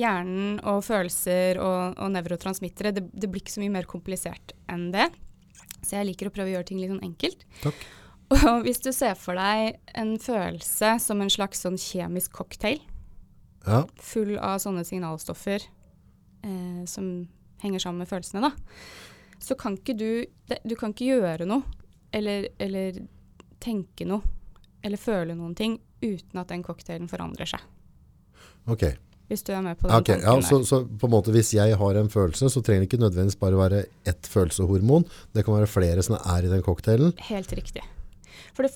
hjernen og følelser og, og nevrotransmittere, det, det, blir ikke så mye mer komplisert enn det. Så jeg liker å prøve å gjøre ting litt sånn enkelt. Takk. Og hvis du ser for deg en følelse som en slags sånn kjemisk cocktail, ja. full av sånne signalstoffer eh, som henger sammen med følelsene, da, så kan ikke du Du kan ikke gjøre noe eller, eller tenke noe eller føle noen ting uten at den cocktailen forandrer seg. Ok. Hvis du er med på den okay, ja, så, så, på en måte hvis jeg har en følelse, så trenger det ikke nødvendigvis bare være ett følelseshormon. Det kan være flere som er i den cocktailen. Helt riktig. For det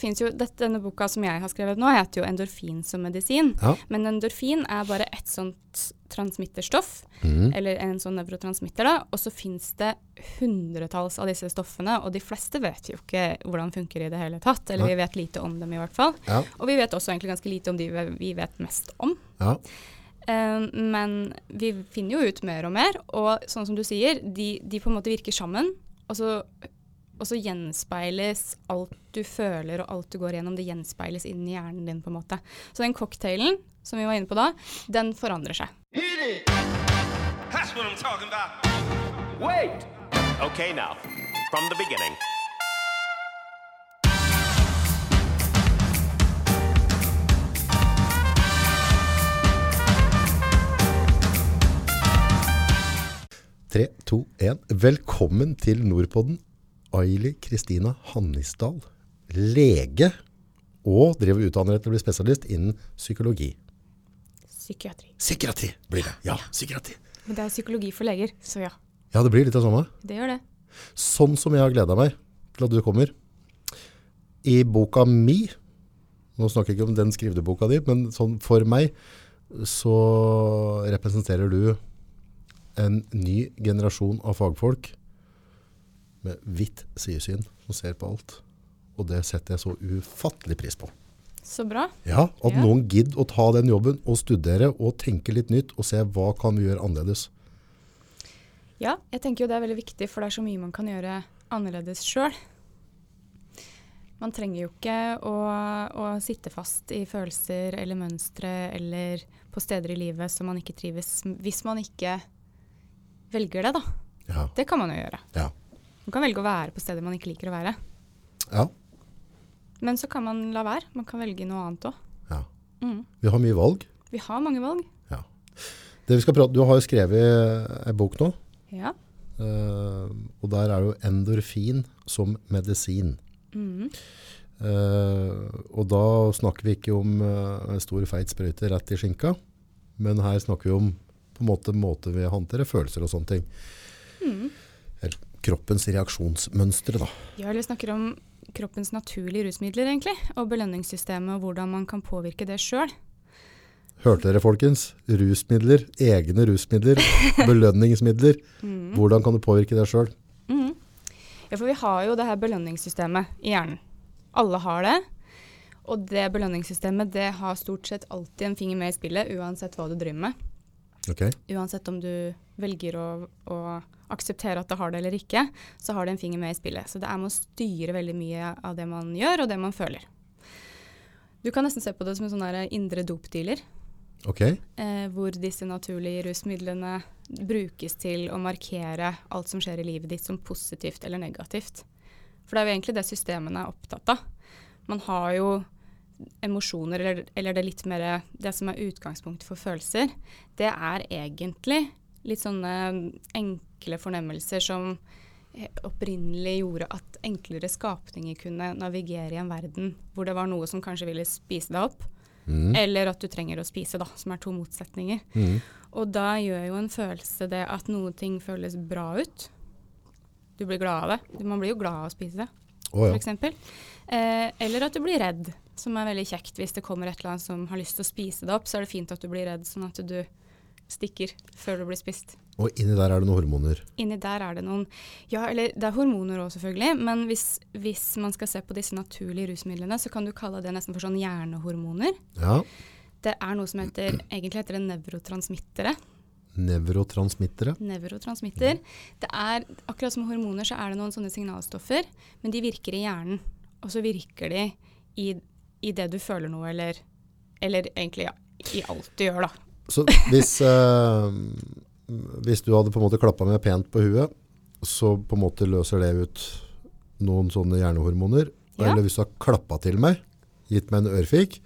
fins jo dette, Denne boka som jeg har skrevet nå, heter jo 'Endorfin som medisin'. Ja. Men endorfin er bare ett sånt transmitterstoff, mm. eller en sånn nevrotransmitter. da, Og så fins det hundretalls av disse stoffene, og de fleste vet jo ikke hvordan funker i det hele tatt. Eller ja. vi vet lite om dem, i hvert fall. Ja. Og vi vet også egentlig ganske lite om de vi vet mest om. Ja. Uh, men vi finner jo ut mer og mer, og sånn som du sier, de, de på en måte virker sammen. Og så og så gjenspeiles alt du føler og alt du går gjennom, det gjenspeiles inn i hjernen din. på en måte. Så den cocktailen som vi var inne på da, den forandrer seg. Okay, now, from the beginning. Tre, to, én. Velkommen til Nordpodden Aili Kristina Hannisdal, lege, og driver utdanner til å bli spesialist innen psykologi. Psykiatri. Psykiatri blir det. Ja, psykiatri. Men det er psykologi for leger, så ja. Ja, det blir litt av samme. Det gjør det. Sånn som jeg har gleda meg til at du kommer. I boka mi, nå snakker jeg ikke om den skriveboka di, men sånn for meg, så representerer du en ny generasjon av fagfolk med hvitt sidesyn som ser på alt. Og det setter jeg så ufattelig pris på. Så bra. Ja, At ja. noen gidder å ta den jobben og studere og tenke litt nytt og se hva kan vi gjøre annerledes. Ja, jeg tenker jo det er veldig viktig, for det er så mye man kan gjøre annerledes sjøl. Man trenger jo ikke å, å, sitte fast i følelser eller mønstre eller på steder i livet som man ikke trives, hvis man ikke velger det, da. Ja. Det kan man jo gjøre. Ja. Man kan velge å være på steder man ikke liker å være. Ja. Men så kan man la være. Man kan velge noe annet òg. Ja. Mm. Vi har mye valg. Vi har mange valg. Ja. Det vi skal prate, du har jo skrevet ei bok nå. Ja. Uh, og der er jo endorfin som medisin. Mm. Uh, og da snakker vi ikke om uh, stor feit sprøyte rett i skinka, men her snakker vi om på en måte måte vi håndterer følelser og sånne ting. Mm kroppens reaksjonsmønstre. Da. Ja, eller snakker om kroppens naturlige rusmidler, egentlig. Og belønningssystemet, og hvordan man kan påvirke det sjøl. Hørte dere, folkens? Rusmidler, egne rusmidler, belønningsmidler. Mm. Hvordan kan du påvirke det sjøl? Mm. Ja, for vi har jo det her belønningssystemet i hjernen. Alle har det. Og det belønningssystemet det har stort sett alltid en finger med i spillet, uansett hva du driver med. Okay. Uansett om du velger å, å akseptere at det har det eller ikke, så har det en finger med i spillet. Så det er med å styre veldig mye av det man gjør, og det man føler. Du kan nesten se på det som en sånn indre dopdealer. Okay. Eh, hvor disse naturlige rusmidlene brukes til å markere alt som skjer i livet ditt som positivt eller negativt. For det er jo egentlig det systemene er opptatt av. Man har jo emosjoner, eller, eller det litt mer Det som er utgangspunktet for følelser, det er egentlig litt sånne enkle fornemmelser som opprinnelig gjorde at enklere skapninger kunne navigere i en verden hvor det var noe som kanskje ville spise deg opp, mm. eller at du trenger å spise, da, som er to motsetninger. Mm. Og da gjør jo en følelse det at noen ting føles bra ut. Du blir glad av det. Man blir jo glad av å spise det, oh, ja. f.eks. Eh, eller at du blir redd, som er veldig kjekt hvis det kommer et eller annet som har lyst til å spise deg opp. Så er det fint at du blir redd, sånn at du stikker før du blir spist. Og inni der er det noen hormoner? Inni der er det noen Ja, eller det er hormoner òg, selvfølgelig. Men hvis, hvis, man skal se på disse naturlige rusmidlene, så kan du kalle det nesten for sånn hjernehormoner. Ja. Det er noe som heter Egentlig heter det nevrotransmittere. Nevrotransmittere? Nevrotransmitter. Det er, akkurat som hormoner så er det noen sånne signalstoffer, men de virker i hjernen. Og så virker de i, i det du føler noe, eller, eller egentlig ja, i alt du gjør, da Så hvis, eh, hvis du hadde på en måte klappa meg pent på huet, så på en måte løser det ut noen sånne hjernehormoner. Ja. Eller hvis du har klappa til meg, gitt meg en ørfik,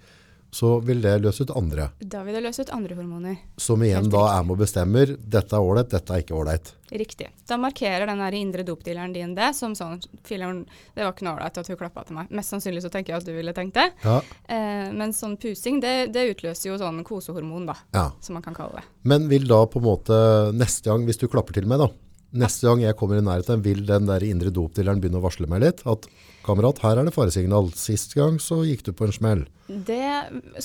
så vil det løse ut andre. Da vil det løse ut andre hormoner. Som igjen Helt da riktig. er med og bestemmer dette er ålreit, dette er ikke ålreit. Riktig. Da markerer den indre dopdealeren din det som sånn Filler'n, det var ikke noe ålreit at hun klappa til meg. Mest sannsynlig så tenker jeg at du ville tenkt det. Ja, Eh, men sånn pusing, det, det utløser jo sånn kosehormon, da, ja. som man kan kalle det. Men vil da på en måte neste gang, hvis du klapper til meg da, neste gang jeg kommer i nærheten, vil den der indre dopdealeren begynne å varsle meg litt? At kamerat, her er det faresignal. Sist gang så gikk du på en smell. Det,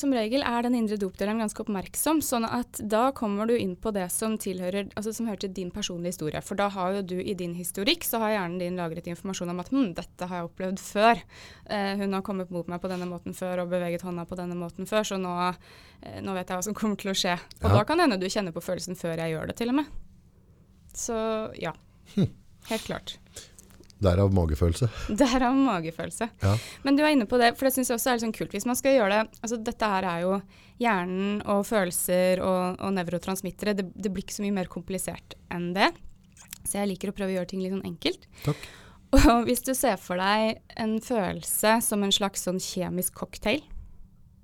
som regel er den indre dopdealeren ganske oppmerksom, sånn at da kommer du inn på det som tilhører, altså som hører til din personlige historie. For da har jo du i din historikk, så har hjernen din lagret informasjon om at hm, dette har jeg opplevd før. Eh, hun har kommet mot meg på denne måten før og beveget hånda på denne måten før, så nå, eh, nå vet jeg hva som kommer til å skje. Og Ja. da kan det hende du kjenner på følelsen før jeg gjør det, til og med. Så ja. Helt klart. Derav magefølelse. Derav magefølelse. Ja. Men du er inne på det, for det syns jeg også er litt sånn kult. Hvis man skal gjøre det altså Dette her er jo hjernen og følelser og, og nevrotransmittere. Det, det blir ikke så mye mer komplisert enn det. Så jeg liker å prøve å gjøre ting litt sånn enkelt. Takk. Og hvis du ser for deg en følelse som en slags sånn kjemisk cocktail,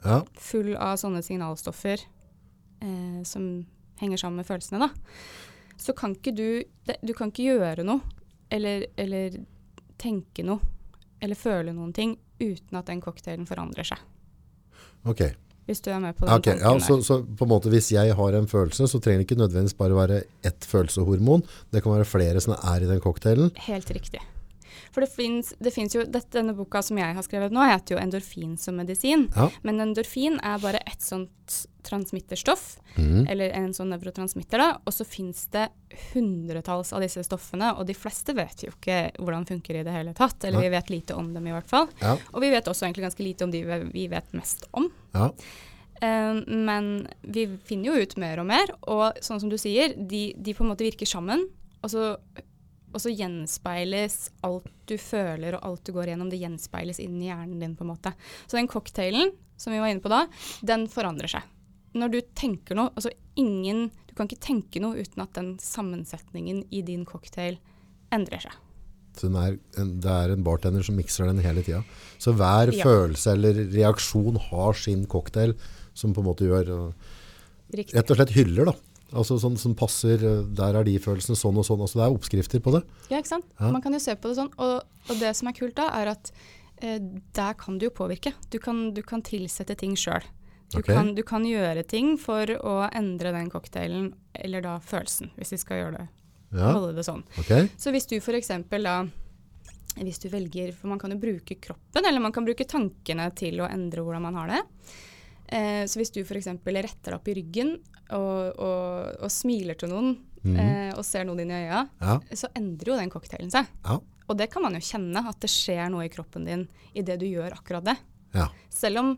Ja, full av sånne signalstoffer eh, som henger sammen med følelsene, da, så kan ikke du Du kan ikke gjøre noe eller, eller tenke noe eller føle noen ting uten at den cocktailen forandrer seg. ok. Hvis du er med på den okay, ja, så, så på en måte hvis jeg har en følelse, så trenger det ikke nødvendigvis bare være ett følelseshormon. Det kan være flere som er i den cocktailen. Helt riktig. For det fins, finnes jo dette, Denne boka som jeg har skrevet nå, heter jo 'Endorfin som medisin'. Ja. Men endorfin er bare ett sånt transmitterstoff, mm. eller en sånn nevrotransmitter, da. Og så fins det hundretalls av disse stoffene, og de fleste vet jo ikke hvordan funker i det hele tatt. Eller ja. vi vet lite om dem, i hvert fall. Ja, Og vi vet også egentlig ganske lite om de vi vet mest om. ja. Eh, men vi finner jo ut mer og mer, og sånn som du sier, de, de på en måte virker sammen. Og så, og så gjenspeiles alt du føler og alt du går gjennom, det gjenspeiles inn i hjernen din. på en måte. Så den cocktailen som vi var inne på da, den forandrer seg. Når du tenker noe, altså ingen, Du kan ikke tenke noe uten at den sammensetningen i din cocktail endrer seg. Så den er en, det er en bartender som mikser den hele tida. Så hver Ja. følelse eller reaksjon har sin cocktail som på en måte gjør Riktig. Rett og slett hyller, da. Altså sånn som passer uh, Der er de følelsene sånn og sånn. Altså det er oppskrifter på det. Ja, ikke sant? Ja. Man kan jo se på det sånn. Og, og det som er kult da, er at eh, der kan du jo påvirke. Du kan, du kan tilsette ting sjøl. Du, okay. kan, du kan gjøre ting for å endre den cocktailen, eller da følelsen, hvis vi skal gjøre det, Ja, holde det sånn. Okay. Så hvis du f.eks. da hvis du velger, for Man kan jo bruke kroppen, eller man kan bruke tankene til å endre hvordan man har det. Eh, så hvis du f.eks. retter deg opp i ryggen og, og, og smiler til noen, mm. eh, og ser noen inn i øya, Ja, så endrer jo den cocktailen seg. ja, Og det kan man jo kjenne, at det skjer noe i kroppen din i det du gjør akkurat det. ja. Selv om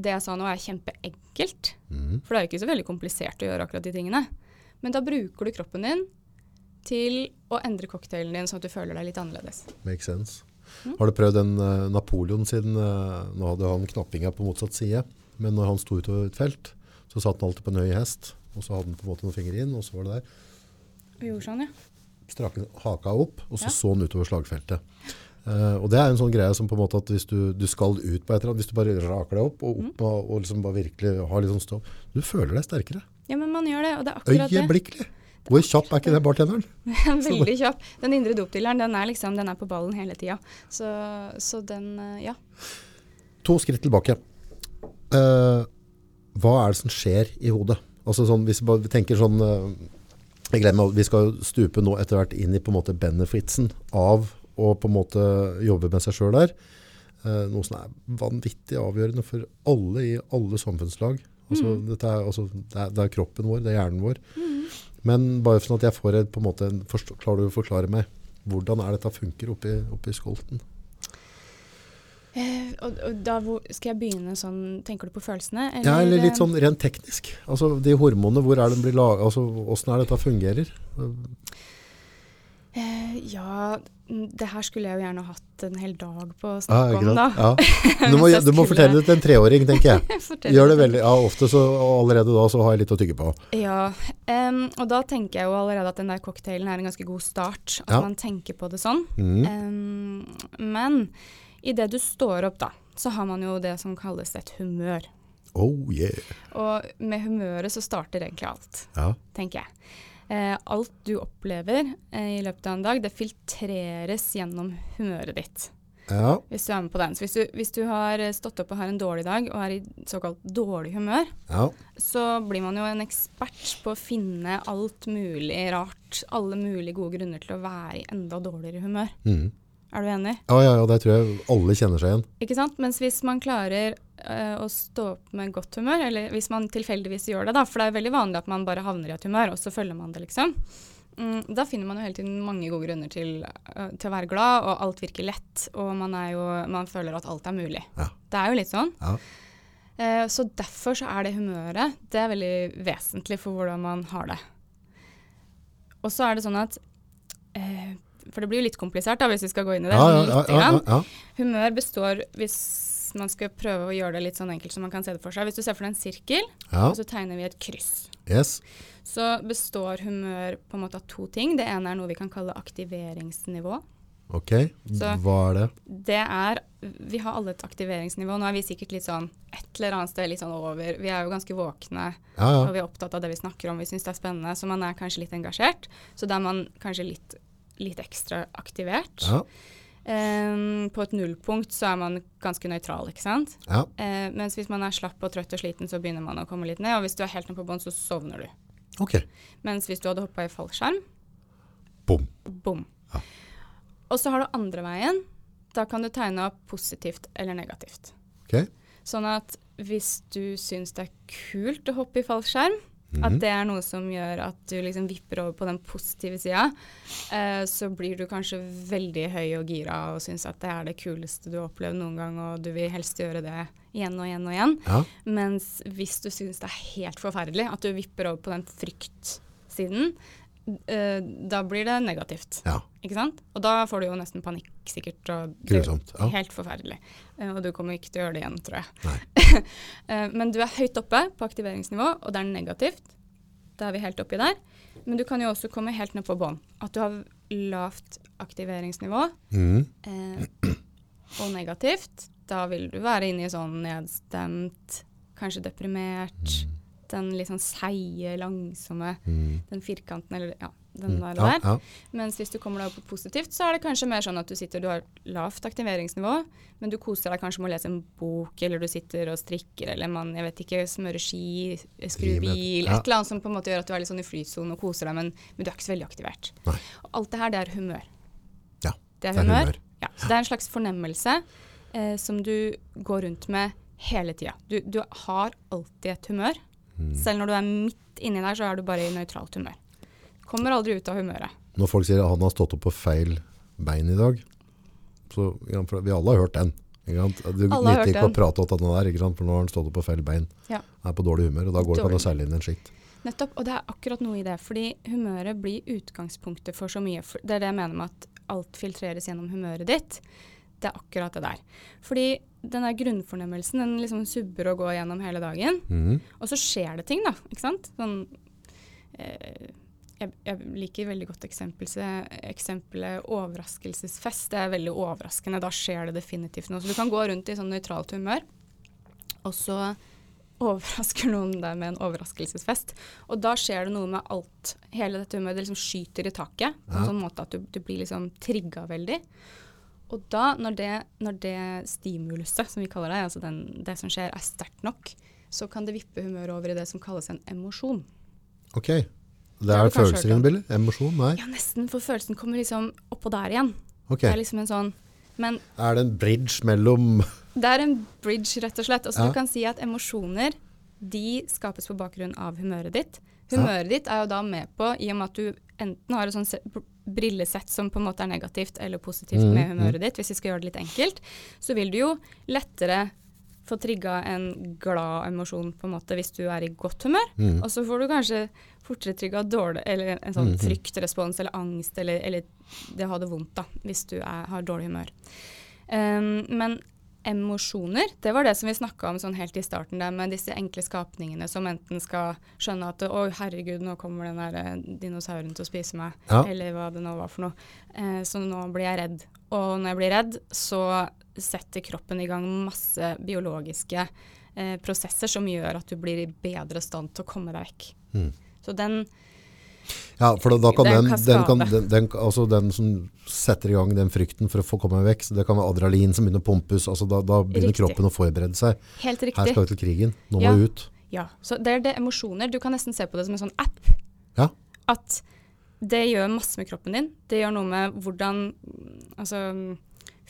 det jeg sa nå er kjempeenkelt, mm. for det er jo ikke så veldig komplisert å gjøre akkurat de tingene. Men da bruker du kroppen din til å endre cocktailen din sånn at du føler deg litt annerledes. Makes sense. Mm. Har du prøvd en uh, Napoleon siden uh, Nå hadde han knappinga på motsatt side, men når han sto utover et felt, så satt han alltid på en høy hest, og så hadde han på en måte noen fingre inn, og så var det der. Gjorde sånn, ja. Strakk haka opp, og så Ja. så han utover slagfeltet. Uh, og det er en sånn greie som på en måte at hvis du, du skal ut på et eller annet, hvis du bare raker deg opp og Mm. og, og liksom bare virkelig har litt sånn stopp, du føler deg sterkere. Ja, men man gjør det, og det er akkurat det. Øyeblikkelig. Hvor kjapp er ikke det bartenderen? Veldig kjapp. Den indre dopdealeren, den er liksom, den er på ballen hele tida. Så, så den, eh, ja. To skritt tilbake. Eh, hva er det som skjer i hodet? Altså sånn, hvis vi tenker sånn uh, jeg gleder meg, Vi skal stupe nå etter hvert inn i på en måte benefitsen av å på en måte jobbe med seg sjøl der. Uh, noe som er vanvittig avgjørende for alle i alle samfunnslag. Altså, dette er, altså, det, er, det er kroppen vår, det er hjernen vår. Men bare sånn at jeg får et, på en måte, en klarer du å forklare meg hvordan er dette funker oppi, oppi skolten? Eh, og, og da skal jeg begynne sånn Tenker du på følelsene? Ja, eller litt sånn rent teknisk. Altså de hormonene, hvor er de blir laget, altså hvordan er det dette fungerer? Eh, ja, det her skulle jeg jo gjerne hatt en hel dag på å snakke ikke om, da. Ja. Du, må, du må fortelle det til en treåring, tenker jeg. Gjør det veldig, ja, ofte så, og allerede da så har jeg litt å tygge på. Ja, um, og da tenker jeg jo allerede at den der cocktailen er en ganske god start. At Ja. man tenker på det sånn. Mm. Um, men idet du står opp, da, så har man jo det som kalles et humør. Oh yeah. Og med humøret så starter egentlig alt, Ja. tenker jeg. Eh, alt du opplever eh, i løpet av en dag, det filtreres gjennom humøret ditt. ja. Hvis du er med på den. Så hvis du, hvis du har stått opp og har en dårlig dag og er i såkalt dårlig humør, Ja. så blir man jo en ekspert på å finne alt mulig rart, alle mulige gode grunner til å være i enda dårligere humør. Mhm. Er du enig? Ja, ja, ja, det tror jeg alle kjenner seg igjen. Ikke sant? Mens hvis man klarer eh, å stå opp med godt humør, eller hvis man tilfeldigvis gjør det, da, for det er veldig vanlig at man bare havner i et humør, og så følger man det, liksom. Mm, da finner man jo hele tiden mange gode grunner til, eh, til å være glad, og alt virker lett, og man, er jo, man føler at alt er mulig. Ja. Det er jo litt sånn. Ja. Eh, så derfor så er det humøret det er veldig vesentlig for hvordan man har det. Og så er det sånn at eh, For det blir jo litt komplisert da, hvis vi skal gå inn i det. Ja, ja, ja, ja, ja. Humør består, hvis man skal prøve å gjøre det litt sånn enkelt som man kan se det for seg Hvis du ser for deg en sirkel, ja. og så tegner vi et kryss, Yes. så består humør på en måte av to ting. Det ene er noe vi kan kalle aktiveringsnivå. Ok. Så- Hva er det? Det er Vi har alle et aktiveringsnivå. Nå er vi sikkert litt sånn et eller annet sted litt sånn over. Vi er jo ganske våkne, Ja, og vi er opptatt av det vi snakker om. Vi syns det er spennende, så man er kanskje litt engasjert. Så da er man kanskje litt, litt ekstra aktivert. Ja. Um, på et nullpunkt så er man ganske nøytral, ikke sant. ja. Uh, mens hvis man er slapp og trøtt og sliten, så begynner man å komme litt ned. Og hvis du er helt ned på bånn, så sovner du. Ok. Mens hvis du hadde hoppa i fallskjerm, Bom. bom. Ja. Og så har du andre veien. Da kan du tegne opp positivt eller negativt. Ok. Sånn at hvis du syns det er kult å hoppe i fallskjerm, Mhm. at det er noe som gjør at du liksom vipper over på den positive sida, eh, så blir du kanskje veldig høy og gira og syns at det er det kuleste du har opplevd noen gang, og du vil helst gjøre det igjen og igjen og igjen. Ja. Mens hvis du syns det er helt forferdelig at du vipper over på den fryktsiden, da blir det negativt. Ja. Ikke sant? Og da får du jo nesten panikk, sikkert. Og Grusomt. Ja. Helt forferdelig. Eh, og du kommer ikke til å gjøre det igjen, tror jeg. Eh, Men du er høyt oppe på aktiveringsnivå, og det er negativt. Da er vi helt oppi der. Men du kan jo også komme helt ned på bånn. At du har lavt aktiveringsnivå mm. eh, og negativt. Da vil du være inne i sånn nedstemt, kanskje deprimert. Den litt sånn seige, langsomme, mm. den firkanten, eller ja, den der. Ja, ja. Mens hvis du kommer deg opp på positivt, så er det kanskje mer sånn at du sitter, du har lavt aktiveringsnivå, men du koser deg kanskje med å lese en bok, eller du sitter og strikker, eller man, jeg vet ikke, smører ski, skrur bil, ja. et eller annet som på en måte gjør at du er litt sånn i flytsonen og koser deg, men, men du er ikke så veldig aktivert. Nei. Og alt det her, det er humør. Ja, Det er det er humør. humør. Ja, så det er en slags fornemmelse eh, som du går rundt med hele tida. Du, du har alltid et humør. Mm. Selv når du er midt inni der, så er du bare i nøytralt humør. Kommer aldri ut av humøret. Når folk sier at han har stått opp på feil bein i dag, så ja, vi alle har hørt den. Ikke sant? Du nytter ikke å prate om denne der, for nå har han stått opp på feil bein. Ja. Er på dårlig humør, og da går det ikke an å seile inn en skitt. Nettopp, og det er akkurat noe i det. Fordi humøret blir utgangspunktet for så mye. Det er det jeg mener med at alt filtreres gjennom humøret ditt. Det er akkurat det der. Fordi den der grunnfornemmelsen, den liksom subber og går gjennom hele dagen. Mm. Og så skjer det ting, da. Ikke sant? Sånn eh, jeg, jeg liker veldig godt eksempelet overraskelsesfest. Det er veldig overraskende. Da skjer det definitivt noe. Så du kan gå rundt i sånn nøytralt humør, og så overrasker noen deg med en overraskelsesfest. Og da skjer det noe med alt. Hele dette humøret det liksom skyter i taket på en Ja. sånn måte at du, du blir liksom trigga veldig. Og da, når det, når det stimuluset, som vi kaller det, altså den, det som skjer, er sterkt nok, så kan det vippe humøret over i det som kalles en emosjon. Ok. Det er følelser inne i bildet? Emosjon? Nei. Ja, nesten, for følelsen kommer liksom oppå der igjen. Ok. Det er liksom en sånn Men Er det en bridge mellom det er en bridge, rett og slett. Altså, Ja. Du kan si at emosjoner de skapes på bakgrunn av humøret ditt. Humøret ditt er jo da med på, i og med at du enten har et sånt br- brillesett som på en måte er negativt eller positivt mm. med humøret ditt, hvis vi skal gjøre det litt enkelt, så vil du jo lettere få trigga en glad emosjon på en måte hvis du er i godt humør. Mm. Og så får du kanskje fortere trigga dårlig, eller en sånn fryktrespons eller angst eller, eller det å ha det vondt da, hvis du er, har dårlig humør. Um, men emosjoner, det var det som vi snakka om sånn helt i starten der, med disse enkle skapningene som enten skal skjønne at å herregud, nå kommer den der eh, dinosauren til å spise meg, Ja. eller hva det nå var for noe. Eh, så nå blir jeg redd. Og når jeg blir redd, så setter kroppen i gang masse biologiske eh, prosesser som gjør at du blir i bedre stand til å komme deg vekk. Mm. Så den Ja, for da, kan den, den, kan, den, den, altså den som setter i gang den frykten for å få komme vekk, så det kan være adrenalin som begynner å pumpes, altså da, da begynner Riktig. kroppen å forberede seg. Helt Her skal vi til krigen, nå Ja. må vi ut. Ja. Så det er det emosjoner. Du kan nesten se på det som en sånn app. Ja. At det gjør masse med kroppen din. Det gjør noe med hvordan altså,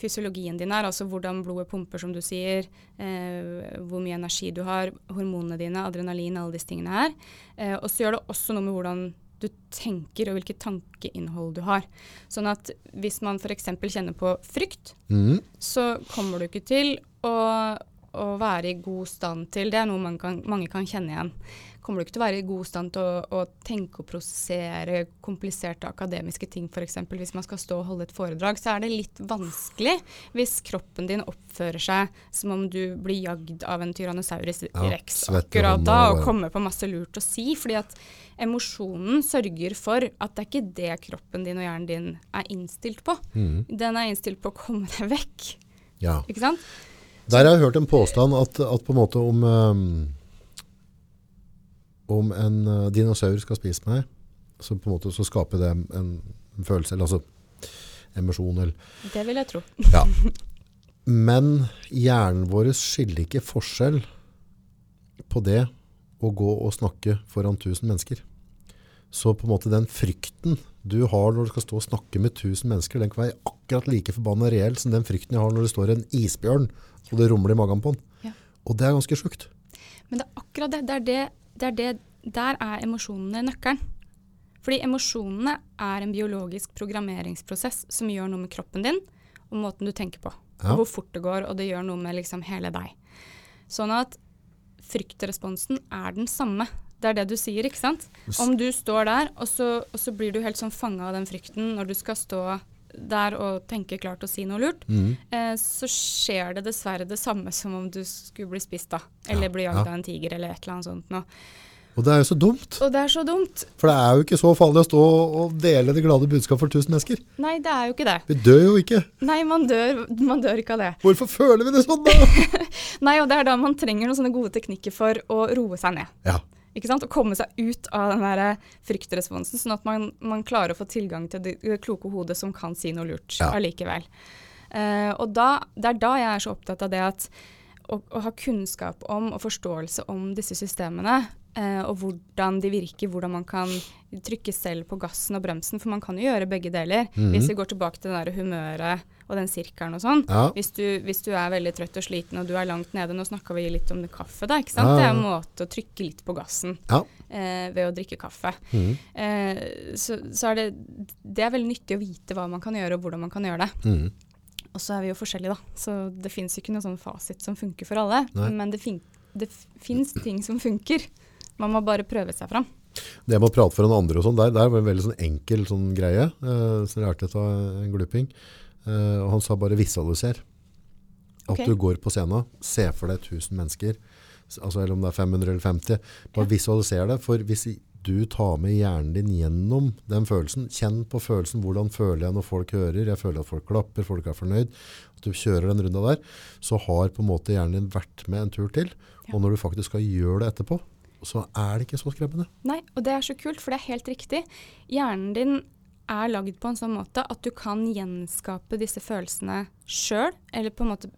fysiologien din er, altså hvordan blodet pumper, som du sier, eh, hvor mye energi du har, hormonene dine, adrenalin, alle disse tingene her. Eh, og så gjør det også noe med hvordan du tenker og hvilket tankeinnhold du har. Sånn at hvis man f.eks. kjenner på frykt, mm. så kommer du ikke til å, å være i god stand til Det er noe man kan, mange kan kjenne igjen. Kommer du ikke til å være i god stand til å, å tenke og prosessere kompliserte akademiske ting, f.eks. hvis man skal stå og holde et foredrag, så er det litt vanskelig hvis kroppen din oppfører seg som om du blir jagd av en tyrannosaurus rex akkurat da, og kommer på masse lurt å si. fordi at emosjonen sørger for at det er ikke det kroppen din og hjernen din er innstilt på. Mm. Den er innstilt på å komme deg vekk. Ja. Ikke sant? Der har jeg hørt en påstand at, at på en måte om, um, om en uh, dinosaur skal spise meg, så på en måte så skaper det en, en følelse, eller altså emosjon. Eller, Det vil jeg tro. ja. Men hjernen vår skiller ikke forskjell på det å gå og snakke foran tusen mennesker. Så på en måte den frykten du har når du skal stå og snakke med tusen mennesker, den kan være akkurat like forbanna reell som den frykten jeg har når det står en isbjørn og det rumler i magen på den. Ja. Og det er ganske sjukt. Men det er akkurat det. Det er det, det, er det Der er emosjonene nøkkelen. Fordi emosjonene er en biologisk programmeringsprosess som gjør noe med kroppen din og måten du tenker på. Ja. Og hvor fort det går, og det gjør noe med liksom hele deg. Sånn at fryktresponsen er den samme. Det er det du sier, ikke sant? Om du står der, og så, og så blir du helt sånn fanga av den frykten når du skal stå der og tenke klart og si noe lurt, mm. eh, så skjer det dessverre det samme som om du skulle bli spist, da. Eller Ja, bli ja. av en tiger, eller et eller annet sånt noe. Og det er jo så dumt. Og det er så dumt. For det er jo ikke så farlig å stå og dele det glade budskap for tusen mennesker. Nei, det er jo ikke det. Vi dør jo ikke. Nei, man dør, man dør ikke av det. Hvorfor føler vi det sånn da? Nei, og det er da man trenger noen sånne gode teknikker for å roe seg ned. Ja. Ikke sant? Å komme seg ut av den der fryktresponsen, sånn at man, man klarer å få tilgang til det, kloke hodet som kan si noe lurt Ja. allikevel. Uh, og da, det er da jeg er så opptatt av det at å, å ha kunnskap om og forståelse om disse systemene, uh, og hvordan de virker, hvordan man kan trykke selv på gassen og bremsen, for man kan jo gjøre begge deler. Mhm. Hvis vi går tilbake til det der humøret og den sirkelen og sånn. Ja. Hvis, du, hvis du er veldig trøtt og sliten og du er langt nede, nå snakka vi litt om det kaffe, da, ikke sant? Ja, Det er en måte å trykke litt på gassen Ja. eh, ved å drikke kaffe. Mm. Eh, så så er det, det er veldig nyttig å vite hva man kan gjøre og hvordan man kan gjøre det. Mm. Og så er vi jo forskjellige, da. Så det fins ikke noen sånn fasit som funker for alle. Nei. Men det, fin det fins ting som funker. Man må bare prøve seg fram. Det med å prate for noen andre og sånn, der, der var en veldig sånn enkel sånn greie, eh, jeg lærte av en gluping. Eh, og han sa bare visualiser. At okay. du går på scenen, se for deg 1000 mennesker, altså eller om det er 500 eller 50, bare visualiser det, for hvis du tar med hjernen din gjennom den følelsen, kjenn på følelsen, hvordan føler jeg når folk hører, jeg føler at folk klapper, folk er fornøyd, at du kjører den runda der, så har på en måte hjernen din vært med en tur til, Ja. og når du faktisk skal gjøre det etterpå, så er det ikke så skremmende. Nei, og det er så kult, for det er helt riktig. Hjernen din er lagd på en sånn måte at du kan gjenskape disse følelsene sjøl, eller på en måte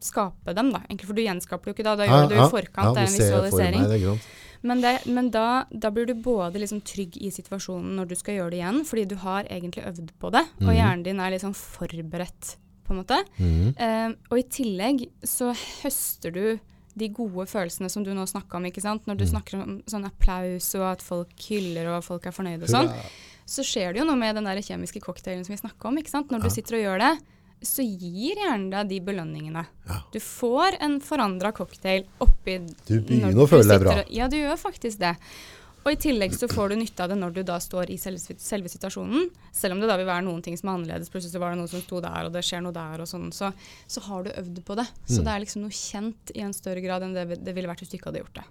skape dem, da. Egentlig, for du gjenskaper det jo ikke da, da gjør du det i forkant, det er en visualisering. meg det. Men, det, men da, da blir du både liksom trygg i situasjonen når du skal gjøre det igjen, fordi du har egentlig øvd på det, og Mhm. hjernen din er liksom forberedt, på en måte. Mhm. Uh, og i tillegg så høster du de gode følelsene som du nå snakka om, ikke sant. Når du Mm. snakker om sånn applaus og at folk hyller og folk er fornøyde og sånn. Så skjer det jo noe med den der kjemiske cocktailen som vi snakka om, ikke sant. Når du sitter og gjør det, så gir hjernen deg de belønningene. Ja. Du får en forandra cocktail oppi Du begynner å føle deg bra. og- Ja, du gjør faktisk det. Og i tillegg så får du nytte av det når du da står i selve, selve situasjonen. Selv om det da vil være noen ting som er annerledes, plutselig så var det noe som sto der, og det skjer noe der, og sånn, så, så har du øvd på det. Så Mm. det er liksom noe kjent i en større grad enn det, det ville vært hvis du ikke hadde gjort det.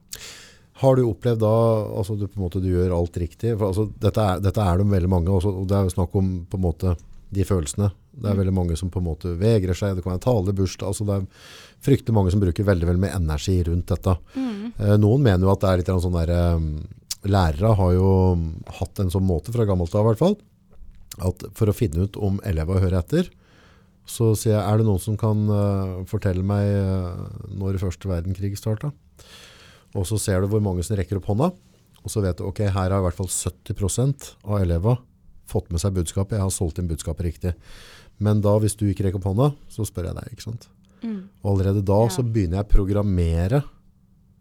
Har du opplevd da altså du, på en måte, du gjør alt riktig? For, altså, dette, er, dette er det veldig mange, også, og det er jo snakk om på en måte, de følelsene. Det er veldig mange som på en måte vegrer seg, det kan være tale, bursdag. Altså, det er fryktelig mange som bruker veldig, veldig mye energi rundt dette. Eh, noen mener jo at det er litt sånn derre eh, Lærere har jo hatt en sånn måte fra gammelt av i hvert fall, at for å finne ut om elever hører etter, så sier jeg, er det noen som kan uh, fortelle meg uh, når første verdenskrig starta? Og så ser du hvor mange som rekker opp hånda, og så vet du, ok, her har i hvert fall 70% av elevene fått med seg budskapet, jeg har solgt inn budskapet riktig. Men da, hvis du ikke rekker opp hånda, så spør jeg deg, ikke sant? Og allerede da Ja. så begynner jeg å programmere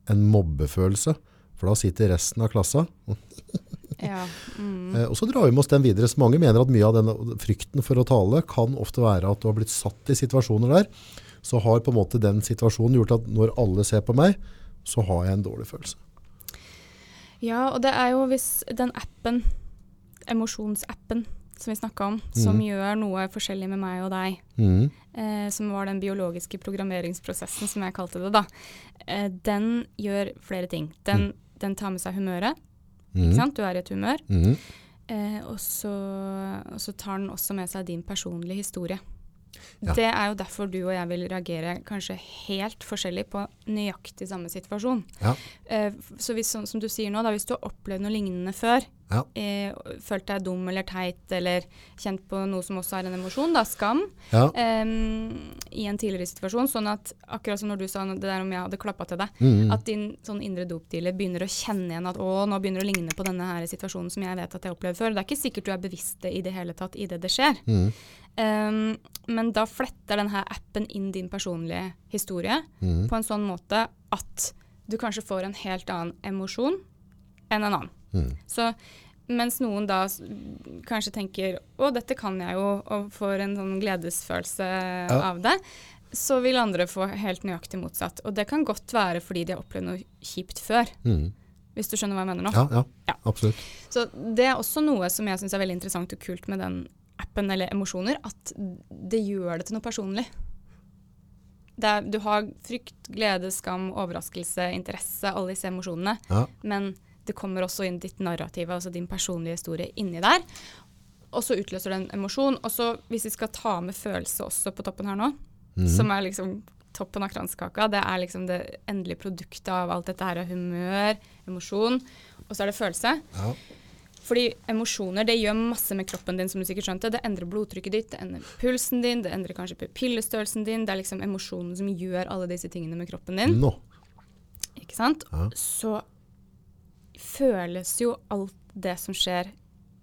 en mobbefølelse, for da sitter resten av klassa, Ja. Mm. Eh, og så drar vi med oss den videre. Så mange mener at mye av den frykten for å tale kan ofte være at du har blitt satt i situasjoner der. Så har på en måte den situasjonen gjort at når alle ser på meg, så har jeg en dårlig følelse. Ja, og det er jo hvis den appen, emosjonsappen som vi snakka om, som mm. gjør noe forskjellig med meg og deg, mm. eh, som var den biologiske programmeringsprosessen som jeg kalte det, da, eh, den gjør flere ting. Den, den tar med seg humøret, ikke Mhm. sant? Du er i et humør. Mhm. Eh, og, så, og så tar den også med seg din personlige historie. Ja. Det er jo derfor du og jeg vil reagere kanskje helt forskjellig på nøyaktig samme situasjon. Ja. Eh, så hvis, som, som du sier nå, da, hvis du har opplevd noe lignende før, Ja. eh, følt deg dum eller teit, eller kjent på noe som også er en emosjon, da, skam, Ja. em, i en tidligere situasjon, sånn at akkurat som når du sa det der om jeg hadde klappa til deg, mm. at din sånn indre dopdealer begynner å kjenne igjen at å, nå begynner det å ligne på denne her situasjonen som jeg vet at jeg har opplevd før. Det er ikke sikkert du er bevisst det i det hele tatt idet det skjer. Mm. Um, men da fletter denne appen inn din personlige historie mm. på en sånn måte at du kanskje får en helt annen emosjon enn en annen. Mm. Så mens noen da kanskje tenker å, dette kan jeg jo, og får en sånn gledesfølelse av det, så vil andre få helt nøyaktig motsatt. Og det kan godt være fordi de har opplevd noe kjipt før, Mm. hvis du skjønner hva jeg mener nå. Ja, ja, Ja. absolutt. Så det er også noe som jeg syns er veldig interessant og kult med den appen eller emosjoner, at det gjør det til noe personlig. Er, du har frykt, glede, skam, overraskelse, interesse, alle disse emosjonene. Ja. Men det kommer også inn ditt narrativ, altså din personlige historie, inni der. Og så utløser det en emosjon. Og så, hvis vi skal ta med følelse også på toppen her nå, mm. som er liksom toppen av kransekaka, det er liksom det endelige produktet av alt dette her er humør, emosjon, og så er det følelse. Ja. Fordi emosjoner det gjør masse med kroppen din, som du sikkert skjønte. Det endrer blodtrykket ditt, det endrer pulsen din, det endrer kanskje pupillestørrelsen din. Det er liksom emosjonen som gjør alle disse tingene med kroppen din. Nå. Ikke sant? Ja. Så føles jo alt det som skjer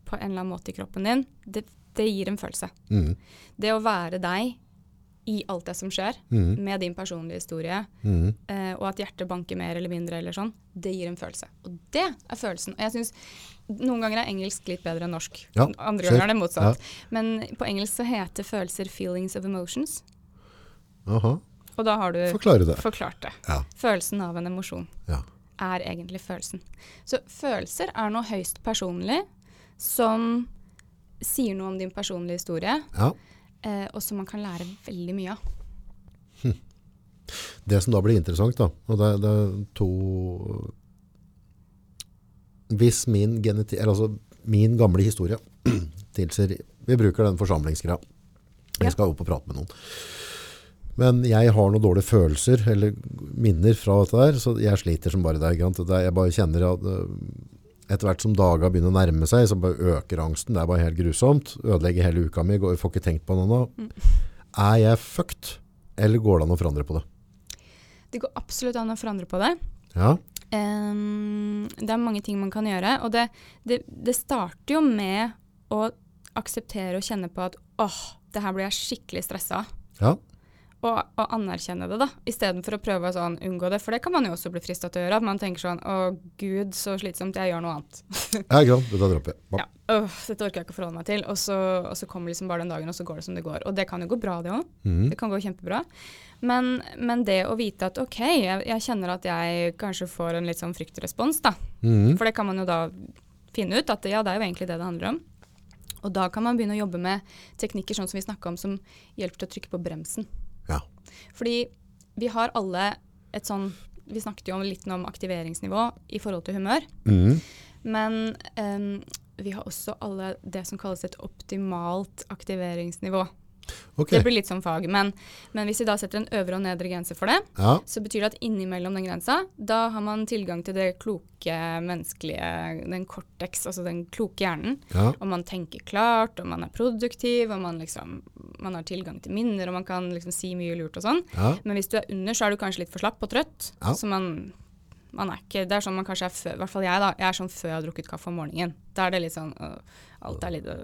på en eller annen måte i kroppen din, det, det gir en følelse. Mm. Det å være deg i alt det som skjer, mm. med din personlige historie, mm. eh, og at hjertet banker mer eller mindre, eller sånn, det gir en følelse. Og det er følelsen. Og jeg synes noen ganger er engelsk litt bedre enn norsk. Ja, Andre ganger er det motsatt. Men på engelsk så heter følelser 'feelings of emotions'. Aha. Og da har du det. forklart det. Ja. Følelsen av en emosjon Ja. er egentlig følelsen. Så følelser er noe høyst personlig som sier noe om din personlige historie, ja. eh, og som man kan lære veldig mye av. Det som da blir interessant, da, og det, det er to Hvis min, geneti eller altså min gamle historie tilsier Vi bruker den forsamlingsgreia. Ja. Skal opp og prate med noen. Men jeg har noen dårlige følelser eller minner fra dette der, så jeg sliter som bare det. Jeg bare kjenner at øh, etter hvert som dager begynner å nærme seg, så bare øker angsten. Det er bare helt grusomt. Ødelegger hele uka mi. går- Får ikke tenkt på noe annet. Er jeg fucked, eller går det an å forandre på det? Det går absolutt an å forandre på det. Ja. Ehm, det er mange ting man kan gjøre, og det, det, det starter jo med å akseptere og kjenne på at åh, det her blir jeg skikkelig stressa av. Ja. Å, å anerkjenne det, da, istedenfor å prøve å sånn unngå det. For det kan man jo også bli frista til å gjøre. At man tenker sånn Å, gud, så slitsomt, jeg gjør noe annet. Ja, ikke sant? Dette dropper jeg. ja, øh, dette orker jeg ikke å forholde meg til. Og så, og så kommer liksom bare den dagen, og så går det som det går. Og det kan jo gå bra, det òg. Mm. Det kan gå kjempebra. Men, men det å vite at OK, jeg, jeg kjenner at jeg kanskje får en litt sånn fryktrespons, da. Mm. For det kan man jo da finne ut at ja, det er jo egentlig det det handler om. Og da kan man begynne å jobbe med teknikker sånn som vi snakka om, som hjelper til å trykke på bremsen. Fordi vi har alle et sånn Vi snakket jo litt om aktiveringsnivå i forhold til humør. Mm. Men um, vi har også alle det som kalles et optimalt aktiveringsnivå. Ok. Det blir litt som fag. Men, men hvis vi da setter en øvre og nedre grense for det, Ja. så betyr det at innimellom den grensa, da har man tilgang til det kloke menneskelige, den cortex, altså den kloke hjernen. Ja. Og man tenker klart, og man er produktiv, og man liksom man har tilgang til minner, og man kan liksom si mye lurt og sånn. Ja. Men hvis du er under, så er du kanskje litt for slapp og trøtt. Så man, man er ikke Det er sånn man kanskje er før I hvert fall jeg, da. Jeg er sånn før jeg har drukket kaffe om morgenen. Da er det litt sånn øh, Alt er litt øh.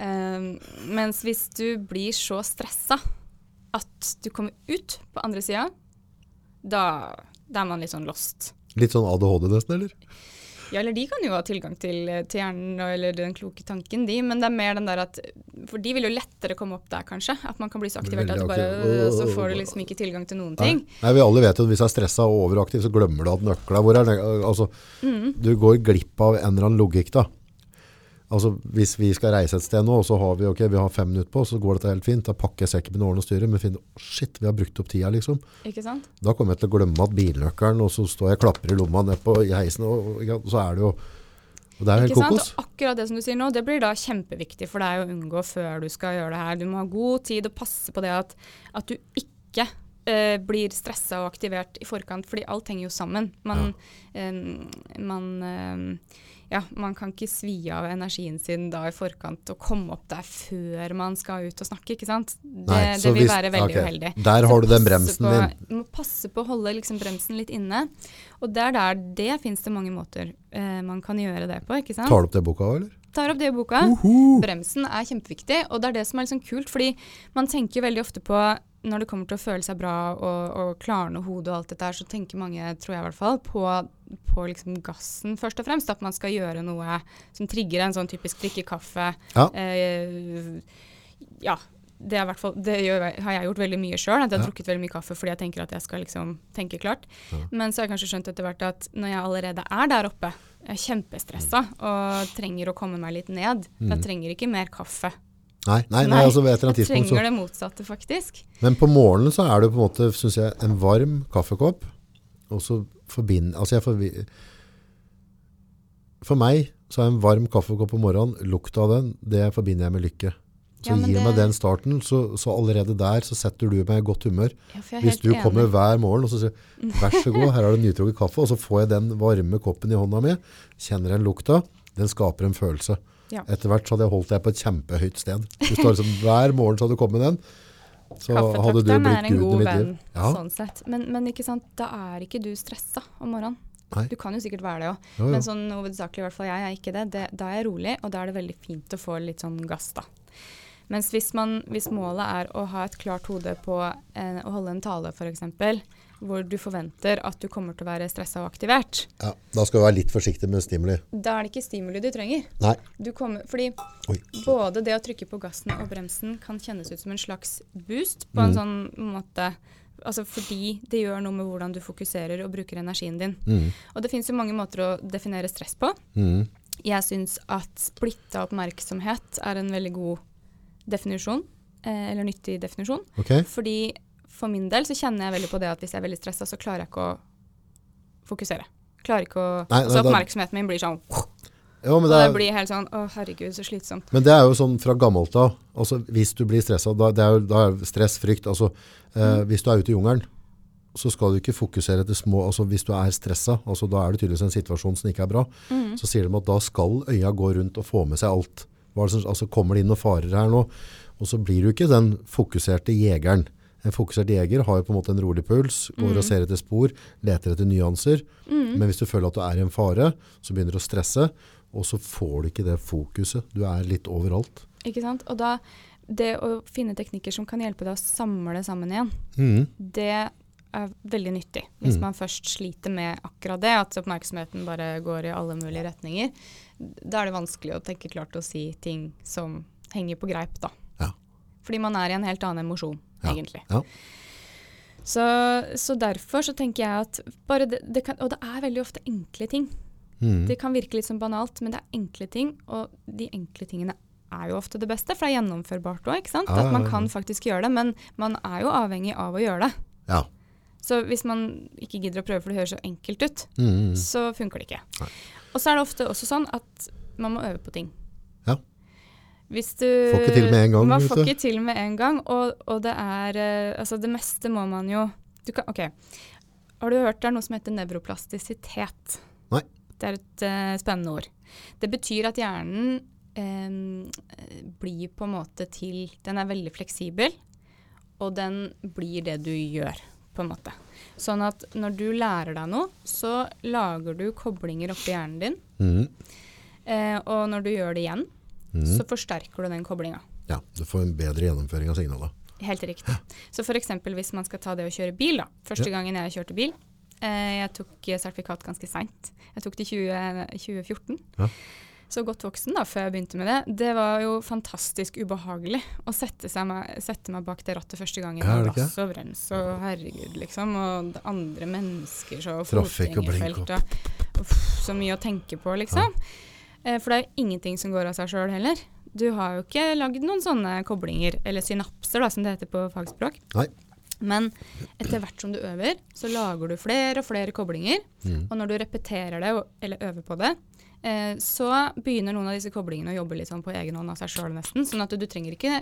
Um, mens hvis du blir så stressa at du kommer ut på andre sida, da, da er man litt sånn lost. Litt sånn ADHD nesten, eller? Ja, eller de kan jo ha tilgang til, til hjernen eller den kloke tanken, de. Men det er mer den der at For de vil jo lettere komme opp der, kanskje. At man kan bli så aktivert at du bare aktiv. øh, Så får du liksom ikke tilgang til noen Nei. ting. Nei, vi alle vet jo at hvis du er stressa og overaktiv, så glemmer du at nøkla hvor er Altså, Mm. du går glipp av en eller annen logikk, da. Altså, hvis vi skal reise et sted nå, og så har vi, ok, vi har fem minutter på, så går dette helt fint. Da pakker jeg sekken min ordner og styrer, men finner, oh, shit, vi har brukt opp tida, liksom. Ikke sant? Da kommer jeg til å glemme at bilnøkkelen, og så står jeg og klapper i lomma ned på i heisen, og, og, og så er det jo og det er helt kokos. Og akkurat det som du sier nå, det blir da kjempeviktig for deg å unngå før du skal gjøre det her. Du må ha god tid og passe på det at, at du ikke eh, blir stressa og aktivert i forkant, fordi alt henger jo sammen. Man, eh, man, eh, ja, man kan ikke svi av energien sin da i forkant og komme opp der før man skal ut og snakke, ikke sant? Det, Nei, det vil hvis- være veldig okay. uheldig. Der Så du den bremsen på, din. Må passe på å holde liksom bremsen litt inne. Og det er der det fins det mange måter eh, man kan gjøre det på, ikke sant? Tar du opp det boka, eller? tar opp det i boka. Bremsen er kjempeviktig, og det er det som er sånn kult. fordi man tenker veldig ofte på når det kommer til å føle seg bra og, og klarne hodet og alt dette her, så tenker mange, tror jeg i hvert fall, på, på liksom gassen først og fremst. At man skal gjøre noe som trigger en sånn typisk drikke kaffe. Ja. Eh, ja. Det, er i hvert fall, det gjør, har jeg gjort veldig mye sjøl. At jeg har Ja. drukket veldig mye kaffe fordi jeg tenker at jeg skal liksom tenke klart. Ja. Men så har jeg kanskje skjønt etter hvert at når jeg allerede er der oppe, jeg er kjempestressa og trenger å komme meg litt ned, Mm. jeg trenger ikke mer kaffe. Nei, nei, nei, altså ved et eller annet jeg tidspunkt så trenger det motsatte, faktisk. Men på morgenen så er det på en måte, synes jeg, en varm kaffekopp, og så forbind, altså jeg forbi, for meg så er en varm kaffekopp på morgenen, lukta av den, det forbinder jeg med lykke. Så Ja, gir det- meg den starten, så, så allerede der så setter du meg i godt humør. Ja, jeg Hvis du enig. kommer hver morgen og så sier, vær så god, her har du nytrukket kaffe, og så får jeg den varme koppen i hånda mi, kjenner den lukta, den skaper en følelse. Ja. Etter hvert så hadde jeg holdt deg på et kjempehøyt sted. Liksom, hver morgen så hadde du kommet med den, så hadde du blitt guden i mitt liv. Ja, sånn sett. Men, men da er ikke du stressa om morgenen. Nei. Du kan jo sikkert være det òg, men sånn hovedsakelig i hvert fall jeg er ikke det. det. Da er jeg rolig, og da er det veldig fint å få litt sånn gass, da. Mens hvis, man, hvis målet er å ha et klart hode på eh, å holde en tale, f.eks., hvor du forventer at du kommer til å være stressa og aktivert, Ja, da skal du være litt forsiktig med stimuli. da er det ikke stimuli du trenger. Nei. Du kommer, fordi Oi. både det å trykke på gassen og bremsen kan kjennes ut som en slags boost på en Mm. sånn måte Altså fordi det gjør noe med hvordan du fokuserer og bruker energien din. Mm. Og det fins jo mange måter å definere stress på. Mm. Jeg syns at splitta oppmerksomhet er en veldig god definisjon. Eh, eller nyttig definisjon. Okay. Fordi for min del så kjenner jeg veldig på det at hvis jeg er veldig stressa, så klarer jeg ikke å fokusere. Klarer ikke å Nei, nei, Så oppmerksomheten min blir sånn Jo, det, det er, blir helt sånn Å, herregud, så slitsomt. men det er jo sånn fra gammelt av. Altså, hvis du blir stresset, da, det er jo, da er stress, frykt. Altså, eh, hvis du er ute i jungelen, så skal du ikke fokusere etter små altså Hvis du er stressa, altså, da er det tydeligvis en situasjon som ikke er bra, Mm. så sier de at da skal øya gå rundt og få med seg alt. Det altså, kommer det inn noen farer her nå? Og så blir du ikke den fokuserte jegeren. En fokusert jeger har jo på en måte en rolig puls, går og ser etter spor, leter etter nyanser. Men hvis du føler at du er i en fare, så begynner du å stresse, og så får du ikke det fokuset. Du er litt overalt. Ikke sant? Og da det å finne teknikker som kan hjelpe deg å samle sammen igjen, mm. det er veldig nyttig. Hvis Mm. man først sliter med akkurat det, at oppmerksomheten bare går i alle mulige retninger, da er det vanskelig å tenke klart å si ting som henger på greip, da. Ja. Fordi man er i en helt annen emosjon, Ja. egentlig. Ja. Så, så derfor så tenker jeg at det, det kan Og det er veldig ofte enkle ting. Mm. Det kan virke litt som banalt, men det er enkle ting, og de enkle tingene er jo ofte det beste, for det er gjennomførbart òg? Ja, At man kan faktisk gjøre det, men man er jo avhengig av å gjøre det. Ja. Så hvis man ikke gidder å prøve, for det høres så enkelt ut, mm. så funker det ikke. Nei. Og så er det ofte også sånn at man må øve på ting. Ja. Hvis du Får ikke til med en gang, Man får ikke til med en gang, og, og det er eh, Altså, det meste må man jo du kan, OK. Har du hørt det er noe som heter nevroplastisitet? Nei. Det er et uh, spennende ord. Det betyr at hjernen eh, blir på en måte til Den er veldig fleksibel, og den blir det du gjør, på en måte. Sånn at når du lærer deg noe, så lager du koblinger oppi hjernen din. Mm. Eh, og når du gjør det igjen, Mhm. så forsterker du den koblinga. Ja, du får en bedre gjennomføring av signalet. Helt riktig. Så f.eks. hvis man skal ta det å kjøre bil, da. Første Ja. gangen jeg kjørte bil. Eh, jeg tok eh, sertifikat ganske seint. Jeg tok det i 20, 2014. Ja. Så godt voksen da, før jeg begynte med det. Det var jo fantastisk ubehagelig å sette, meg, sette meg bak det rattet første gangen. Ja, er og gass og brems og herregud, liksom. Og det andre mennesker og fotgjengerfelt og uff, Så mye å tenke på, liksom. Eh, for det er jo ingenting som går av seg sjøl heller. Du har jo ikke lagd noen sånne koblinger, eller synapser, da, som det heter på fagspråk. Nei. Men etter hvert som du øver, så lager du flere og flere koblinger. Mm. Og når du repeterer det, eller øver på det, eh, så begynner noen av disse koblingene å jobbe litt sånn på egen hånd av seg sjøl nesten. Sånn at du, du trenger ikke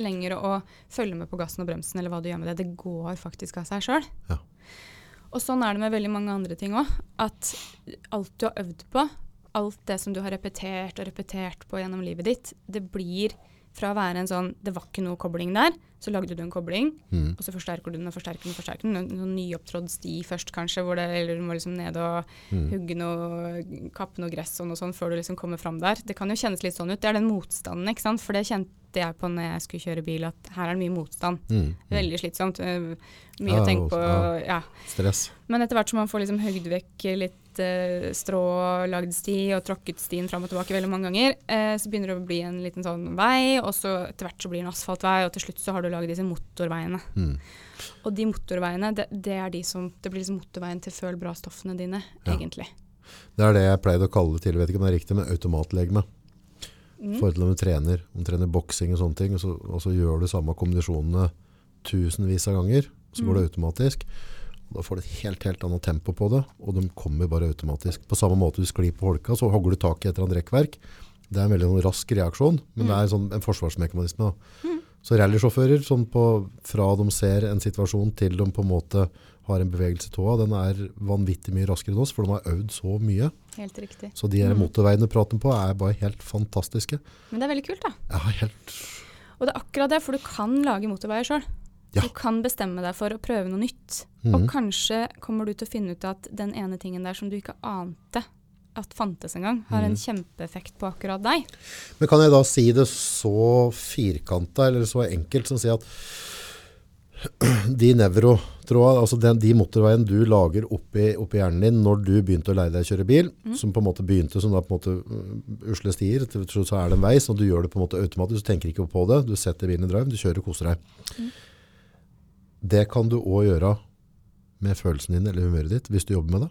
lenger å følge med på gassen og bremsen eller hva du gjør med det. Det går faktisk av seg sjøl. Ja. Og sånn er det med veldig mange andre ting òg. At alt du har øvd på, alt det som du har repetert og repetert på gjennom livet ditt, det blir fra å være en sånn Det var ikke noe kobling der. Så lagde du en kobling, mm. og så forsterker du den og forsterker den. og forsterker den. En sånn nyopptrådd sti først, kanskje, hvor det, eller du må liksom ned og mm. hugge noe, kappe noe gress og noe sånt før du liksom kommer fram der. Det kan jo kjennes litt sånn ut. Det er den motstanden, ikke sant. For det kjente jeg på når jeg skulle kjøre bil, at her er det mye motstand. Mm. Veldig slitsomt. øh, Mye Ja, å tenke på. ja. Ja. Stress. Men etter hvert som man får liksom høgd vekk litt eh, strå, lagd sti og tråkket stien fram og tilbake veldig mange ganger, eh, så begynner det å bli en liten sånn vei, og så etter hvert så blir det en asfaltvei, og til slutt så har du laget disse motorveiene. Mm. Og de motorveiene, det, det er de som Det blir liksom motorveien til føl bra-stoffene dine, Ja. egentlig. Det er det jeg pleide å kalle det til, vet ikke om det er riktig, men automatlegeme. Mm. Forhold til om du trener, om du trener boksing og sånne ting, og så, og så gjør du samme kombinasjonene tusenvis av ganger, så går det automatisk. Da får du et helt, helt annet tempo på det, og de kommer bare automatisk. På samme måte du sklir på holka, så hogger du tak i et eller annet rekkverk. Det er en veldig sånn rask reaksjon, men det er sånn en forsvarsmekanisme. Da. Så rallysjåfører, sånn på, fra de ser en situasjon til de på en måte har en bevegelse i tåa, den er vanvittig mye raskere enn oss, for de har øvd så mye. Helt riktig. Så de her motorveiene du prater på er bare helt fantastiske. Men det er veldig kult, da. Ja, helt... Og det er akkurat det, for du kan lage motorveier sjøl. Ja. Du kan bestemme deg for å prøve noe nytt. Mm. Og kanskje kommer du til å finne ut at den ene tingen der som du ikke ante at fantes engang, har mm. en kjempeeffekt på akkurat deg. Men kan jeg da si det så firkanta eller så enkelt som å si at de nevrotrådene, altså den, de motorveiene du lager oppi, oppi hjernen din når du begynte å lære deg å kjøre bil, som på en måte begynte som da på en måte uh, usle stier, til slutt så er det en vei, så du gjør det på en måte automatisk, du tenker ikke på det, du setter bilen i drive, du kjører og koser deg. Det kan du også gjøre med følelsen din eller humøret ditt, hvis du jobber med det.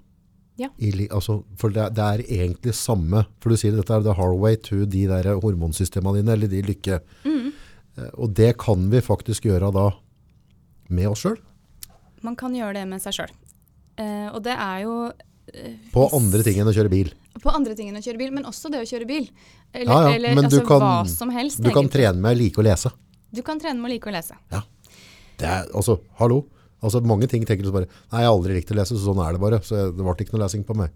Ja. I, altså, for det, det er egentlig samme, for du sier dette er the hard way to de der hormonsystemene dine, eller de lykke. Mm. Og det kan vi faktisk gjøre da med oss selv, Man kan gjøre det med seg sjøl. Eh, og det er jo eh, på andre ting enn å kjøre bil. På andre ting enn å kjøre bil, men også det å kjøre bil. Eller, Ja, ja, eller altså, kan- hva som helst. Du kan trene med å like å lese. Du kan trene med å like å lese. Det er, altså, hallo. Altså, mange ting tenker du bare, nei, jeg har aldri likt å lese, så sånn er det bare. Så det ble ikke noe lesing på meg.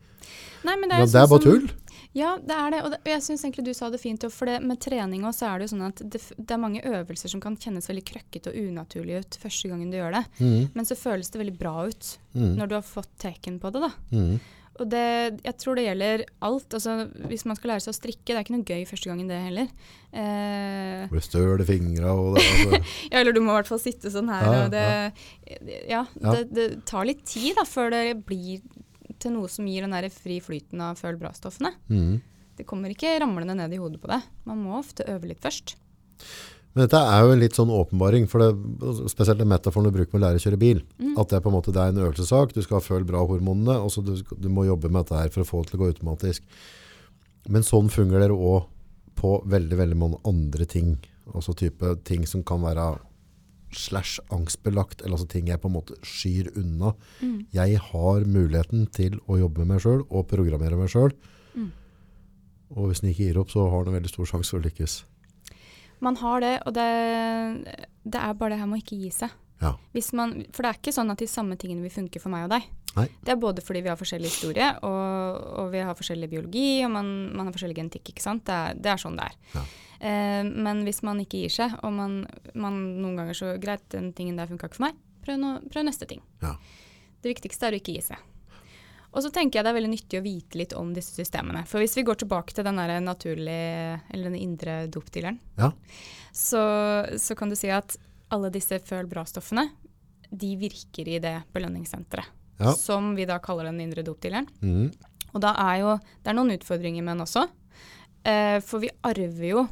Nei, men det er, men det er sånn bare tull. Ja, det er det. Og det, og jeg syns egentlig du sa det fint. For det, med trening også, så er det jo sånn at det, det er mange øvelser som kan kjennes veldig krøkkete og unaturlige ut første gangen du gjør det. Mm. Men så føles det veldig bra ut mm. når du har fått teken på det. da. mhm. Og det, jeg tror det gjelder alt. Altså, hvis man skal lære seg å strikke, det er ikke noe gøy første gangen det heller. Eh, Det blir støl i fingra og det, altså. ja, eller du må i hvert fall sitte sånn her. Ja, det, ja, Ja. Det, det tar litt tid da, før det blir til noe som gir den der fri flyten av føl bra-stoffene. Mm. Det kommer ikke ramlende ned i hodet på det. Man må ofte øve litt først. Men dette er jo en litt sånn åpenbaring, for det, spesielt den metaforen du bruker med å lære å kjøre bil. Mm. At det er på en måte det er en øvelsessak, du skal føle bra hormonene, og så du, du må jobbe med dette her for å få det til å gå automatisk. Men sånn fungerer det også på veldig, veldig mange andre ting. Altså type ting som kan være slash angstbelagt, eller altså ting jeg på en måte skyr unna. Mm. Jeg har muligheten til å jobbe med meg selv og programmere meg selv. Mm. Og hvis den ikke gir opp, så har en veldig stor sjanse for å lykkes. Man har det, og det, det er bare det her med å ikke gi seg. Ja. Man, for det er ikke sånn at de samme tingene vil funke for meg og deg. Nei. Det er både fordi vi har forskjellig historie, og, og vi har forskjellig biologi, og man, man har forskjellig genetikk. ikke sant? Det er, det er sånn det er. Ja. Eh, men hvis man ikke gir seg, og man, man noen ganger så Greit, den tingen der funka ikke for meg. Prøv, no, prøv neste ting. Ja. Det viktigste er å ikke gi seg. Og så tenker jeg det er veldig nyttig å vite litt om disse systemene. For hvis vi går tilbake til den naturlige, eller den indre dopdealeren, Ja. så, så kan du si at alle disse føl bra-stoffene, de virker i det belønningssenteret. Ja. Som vi da kaller den indre dopdealeren. Mm. Og da er jo Det er noen utfordringer med den også. Eh, for vi arver jo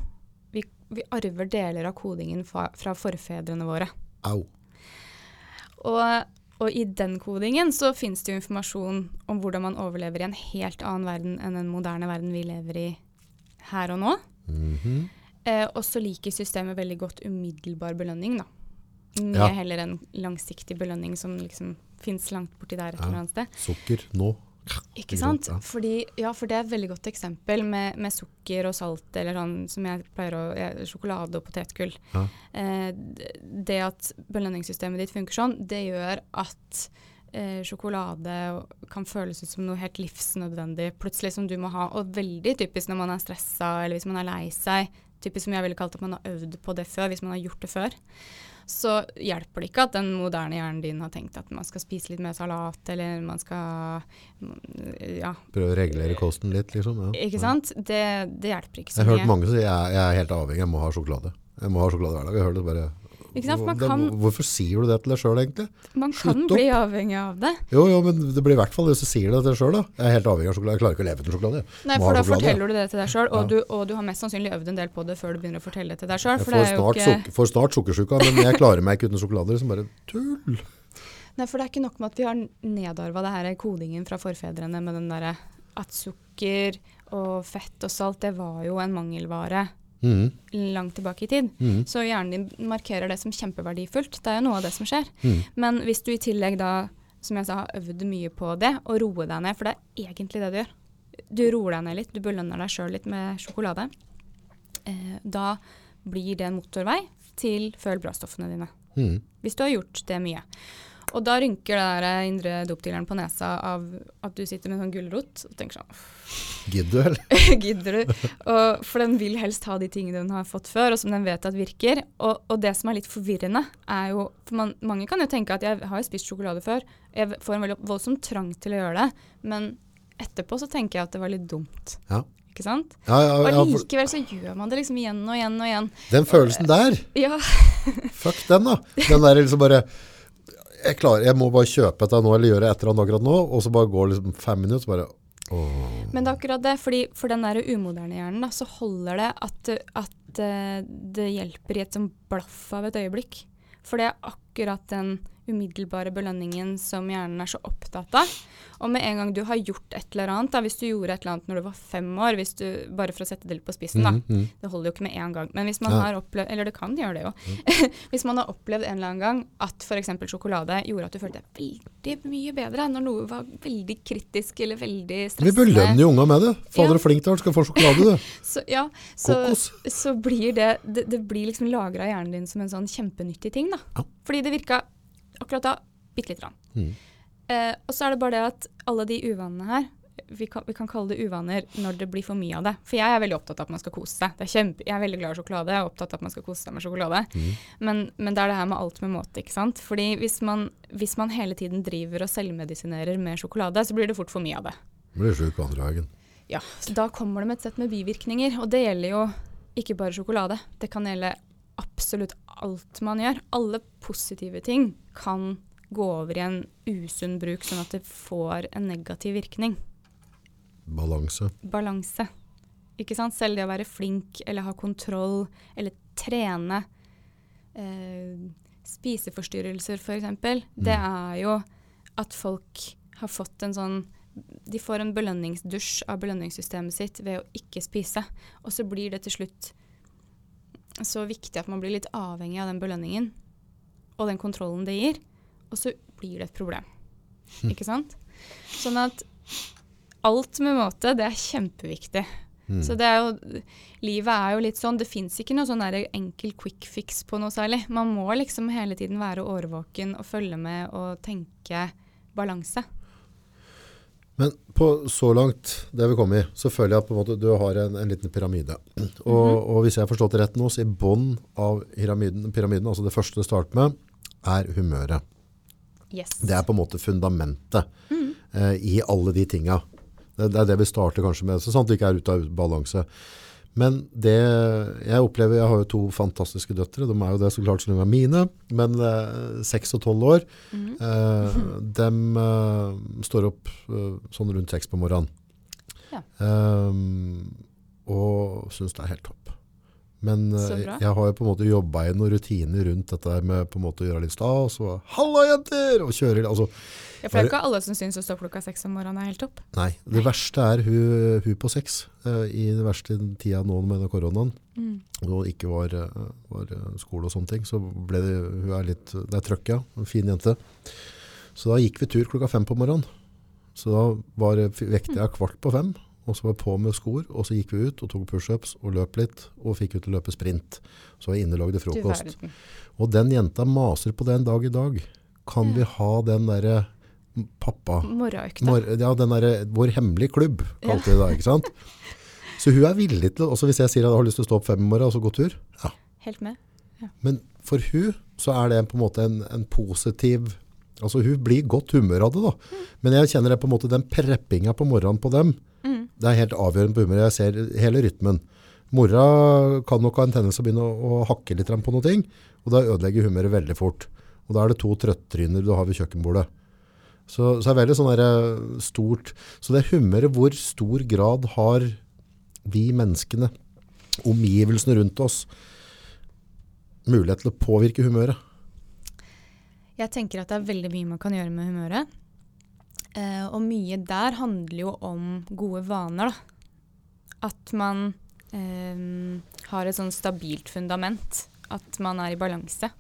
vi, vi arver deler av kodingen fra, fra forfedrene våre. Au. Og, og i den kodingen så finnes det jo informasjon om hvordan man overlever i en helt annen verden enn den moderne verden vi lever i her og nå. Mhm. Eh, og så liker systemet veldig godt umiddelbar belønning, da. Mye Ja. heller enn langsiktig belønning som liksom fins langt borti der et eller annet sted. Sukker nå. Ikke sant? Fordi, ja, for det er et veldig godt eksempel med, med sukker og salt, eller sånn som jeg pleier å Sjokolade og potetgull. Ja. Eh, det at belønningssystemet ditt funker sånn, det gjør at eh, sjokolade kan føles ut som noe helt livsnødvendig plutselig som du må ha. Og veldig typisk når man er stressa eller hvis man er lei seg. Typisk som jeg ville kalt at man har øvd på det før, hvis man har gjort det før. Så hjelper det ikke at den moderne hjernen din har tenkt at man skal spise litt mer salat, eller man skal mm, Ja, Prøve å regulere kosten litt, liksom. Ja. ikke sant? Det, det hjelper ikke så mye. Jeg har hørt mange si jeg, jeg er helt avhengig, jeg må ha sjokolade. Jeg må ha sjokolade hver dag. Jeg hører det bare... Kan- Hvorfor sier du det til deg sjøl, egentlig? Man kan Slutt opp. bli avhengig av det. Jo, jo, men det blir i hvert fall hvis du sier det til deg sjøl, da. Jeg er helt avhengig av sjokolade. Jeg klarer ikke å leve uten sjokolade. Nei, for da sjokolade, forteller du det til deg sjøl, og, Ja. og du har mest sannsynlig øvd en del på det før du begynner å fortelle det til deg sjøl. Jeg får snart, ikke får snart sukkersjuka, men jeg klarer meg ikke uten sjokolade. Liksom bare tull. Nei, for det er ikke nok med at vi har nedarva det her kodingen fra forfedrene med den derre at sukker og fett og salt, det var jo en mangelvare Mhm, langt tilbake i tid. Mm. Så hjernen din markerer det som kjempeverdifullt. Det er jo noe av det som skjer. Mm. Men hvis du i tillegg da, som jeg sa, har øvd mye på det, og roer deg ned, for det er egentlig det du gjør. Du roer deg ned litt, du belønner deg sjøl litt med sjokolade. Eh, da blir det en motorvei til føl bra-stoffene dine. Mhm. Hvis du har gjort det mye. Og da rynker det der indre dopdealeren på nesa av at du sitter med en sånn gulrot og tenker sånn Gidder du, eller? Gidder du? Og, for den vil helst ha de tingene den har fått før, og som den vet at virker. Og, og det som er litt forvirrende, er jo For man, mange kan jo tenke at jeg har jo spist sjokolade før. Jeg får en veldig voldsom trang til å gjøre det. Men etterpå så tenker jeg at det var litt dumt. Ja. Ikke sant? Ja, ja, ja, og likevel så gjør man det liksom igjen og igjen og igjen. den følelsen der, Ja, fuck den da. Den der liksom bare, jeg, klarer, jeg må bare kjøpe dette nå, eller gjøre et eller annet akkurat nå, og så bare går liksom fem minutter, så bare, åh. Men det er akkurat det, fordi for den der umoderne hjernen da, så holder det at, at eh, det hjelper i et sånn blaff av et øyeblikk. For det er akkurat den umiddelbare belønningen som hjernen er så opptatt av. Og med en gang du har gjort et eller annet, da, hvis du gjorde et eller annet når du var fem år, hvis du, bare for å sette det litt på spissen, da, Mm, mm. det holder jo ikke med en gang. Men hvis man Ja. har opplevd, eller det kan gjøre det jo, hvis man har opplevd en eller annen gang at f.eks. sjokolade gjorde at du følte deg veldig mye bedre når noe var veldig kritisk eller veldig stressende Vi belønner jo unga med det. Fader, Ja. flink du er, du skal få sjokolade, du. Så, ja, så, Kokos. så blir det Det, det blir liksom lagra i hjernen din som en sånn kjempenyttig ting, da. Ja. Fordi det virka akkurat da bitte lite grann. Mm. Eh, og så er det bare det at alle de uvanene her vi kan, vi kan kalle det uvaner når det blir for mye av det. For jeg er veldig opptatt av at man skal kose seg. Det er kjempe, jeg er veldig glad i sjokolade. Jeg er opptatt av at man skal kose seg med sjokolade. Mm. Men, men det er det her med alt med måte, ikke sant. Fordi hvis man, hvis man hele tiden driver og selvmedisinerer med sjokolade, så blir det fort for mye av det. Blir sjuk andre dagen. Ja, så da kommer det med et sett med bivirkninger. Og det gjelder jo ikke bare sjokolade. Det kan gjelde absolutt alt man gjør. Alle positive ting kan gå over i en usunn bruk, sånn at det får en negativ virkning. Balanse. Balanse. Ikke sant? Selv det å være flink eller ha kontroll eller trene. Eh, spiseforstyrrelser, f.eks. Det er jo at folk har fått en sånn de får en belønningsdusj av belønningssystemet sitt ved å ikke spise. Og så blir det til slutt så viktig at man blir litt avhengig av den belønningen og den kontrollen det gir. Og så blir det et problem. Ikke sant? Sånn at alt med måte, det er kjempeviktig. Mm. Så det er jo, livet er jo litt sånn, det fins ikke noe sånn enkel quick fix på noe særlig. Man må liksom hele tiden være årvåken og følge med og tenke balanse. Men på så langt det vi kom i, så føler jeg at måte du har en, en liten pyramide. Og, og hvis jeg har forstått det rett nå, så i bånn av pyramiden, pyramiden, altså det første du starter med, er humøret. Yes. Det er på en måte fundamentet eh, i alle de tinga. Det, det er det vi starter kanskje med, så sant vi ikke er ute av balanse. Men det jeg opplever, jeg har jo to fantastiske døtre, de er jo det så klart som de er mine, men eh, 6 og 12 år, eh, de eh, står opp eh, sånn rundt 6 på morgenen. Ja. Eh, og synes det er helt topp. Men eh, Så jeg har jo på en måte jobba i noen rutiner rundt dette med på en måte å gjøre litt stas, og «Halla jenter!» og kjøre, altså Ja, for det er ikke alle som syns å stå klokka seks om morgenen er helt topp. Nei, det verste er hun, hun på seks, uh, i den verste tida nå med koronaen. Og ikke var, eh, var skole og sånne ting, så ble det, hun er litt, det er trøkk, ja, en fin jente. Så da gikk vi tur klokka fem på morgenen. Så da var, vekta kvart på fem, og så var jeg på med skor, og så gikk vi ut og tok pushups og løp litt, og fikk ut til å løpe sprint. Så var jeg inne og lagde frokost. Og den jenta maser på det en dag i dag. Kan vi ha den derre pappa Morgenøkta. Mor ja, den der, vår hemmelige klubb, kalte vi det da, ikke sant? Så hun er villig til, også hvis jeg sier at jeg har lyst til å stå opp fem i morgen og så gå tur, ja. Helt med. Men for hun så er det på en måte en, en positiv, altså hun blir godt humør av det da. Men jeg kjenner det på en måte, den preppinga på morgenen på dem, det er helt avgjørende på humøret. Jeg ser hele rytmen. Mora kan nok ha en tendens til å begynne å, å hakke litt på noe og da ødelegger humøret veldig fort. Og da er det to trøttryner du har ved kjøkkenbordet. Så, så er det veldig sånn eh, stort. Så det humøret, hvor stor grad har vi menneskene, omgivelsene rundt oss, mulighet til å påvirke humøret? Jeg tenker at det er veldig mye man kan gjøre med humøret. Eh, og mye der handler jo om gode vaner, da. At man eh, har et sånn stabilt fundament. At man er i balanse.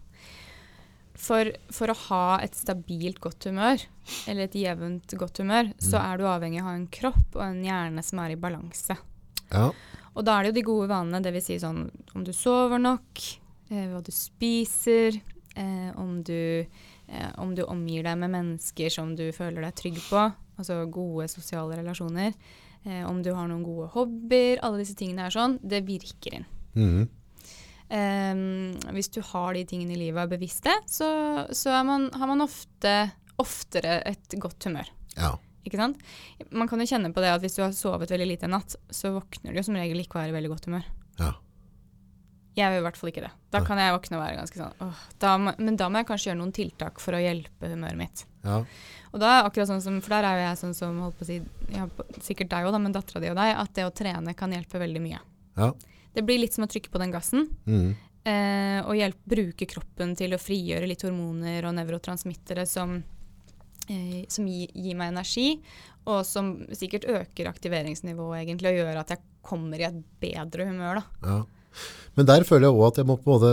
For, for å ha et stabilt godt humør, eller et jevnt godt humør, så er du avhengig av å ha en kropp og en hjerne som er i balanse. Ja, Og da er det jo de gode vanene, dvs. Si sånn om du sover nok, eh, hva du spiser, eh, om, du, eh, om du omgir deg med mennesker som du føler deg trygg på, altså gode sosiale relasjoner, eh, om du har noen gode hobbyer, alle disse tingene er sånn, det virker inn. Mhm. Eh, hvis du har de tingene i livet og er bevisst det, så, så er man, har man ofte, oftere et godt humør. ja. Ikke sant? Man kan jo kjenne på det at hvis du har sovet veldig lite en natt, så våkner du som regel ikke og være i veldig godt humør. ja. Jeg vil i hvert fall ikke det. Da kan jeg våkne og være ganske sånn åh, da må, Men da må jeg kanskje gjøre noen tiltak for å hjelpe humøret mitt. ja. Og da er akkurat sånn som, For der er jo jeg sånn som holdt på å si ja, Sikkert deg òg, men dattera di og deg. At det å trene kan hjelpe veldig mye. ja. Det blir litt som å trykke på den gassen. Mm. Eh, og hjelpe, bruke kroppen til å frigjøre litt hormoner og nevrotransmittere som, eh, som gi, gir meg energi, og som sikkert øker aktiveringsnivået egentlig, og gjør at jeg kommer i et bedre humør. da. Ja. Men der føler jeg også at jeg må på måte,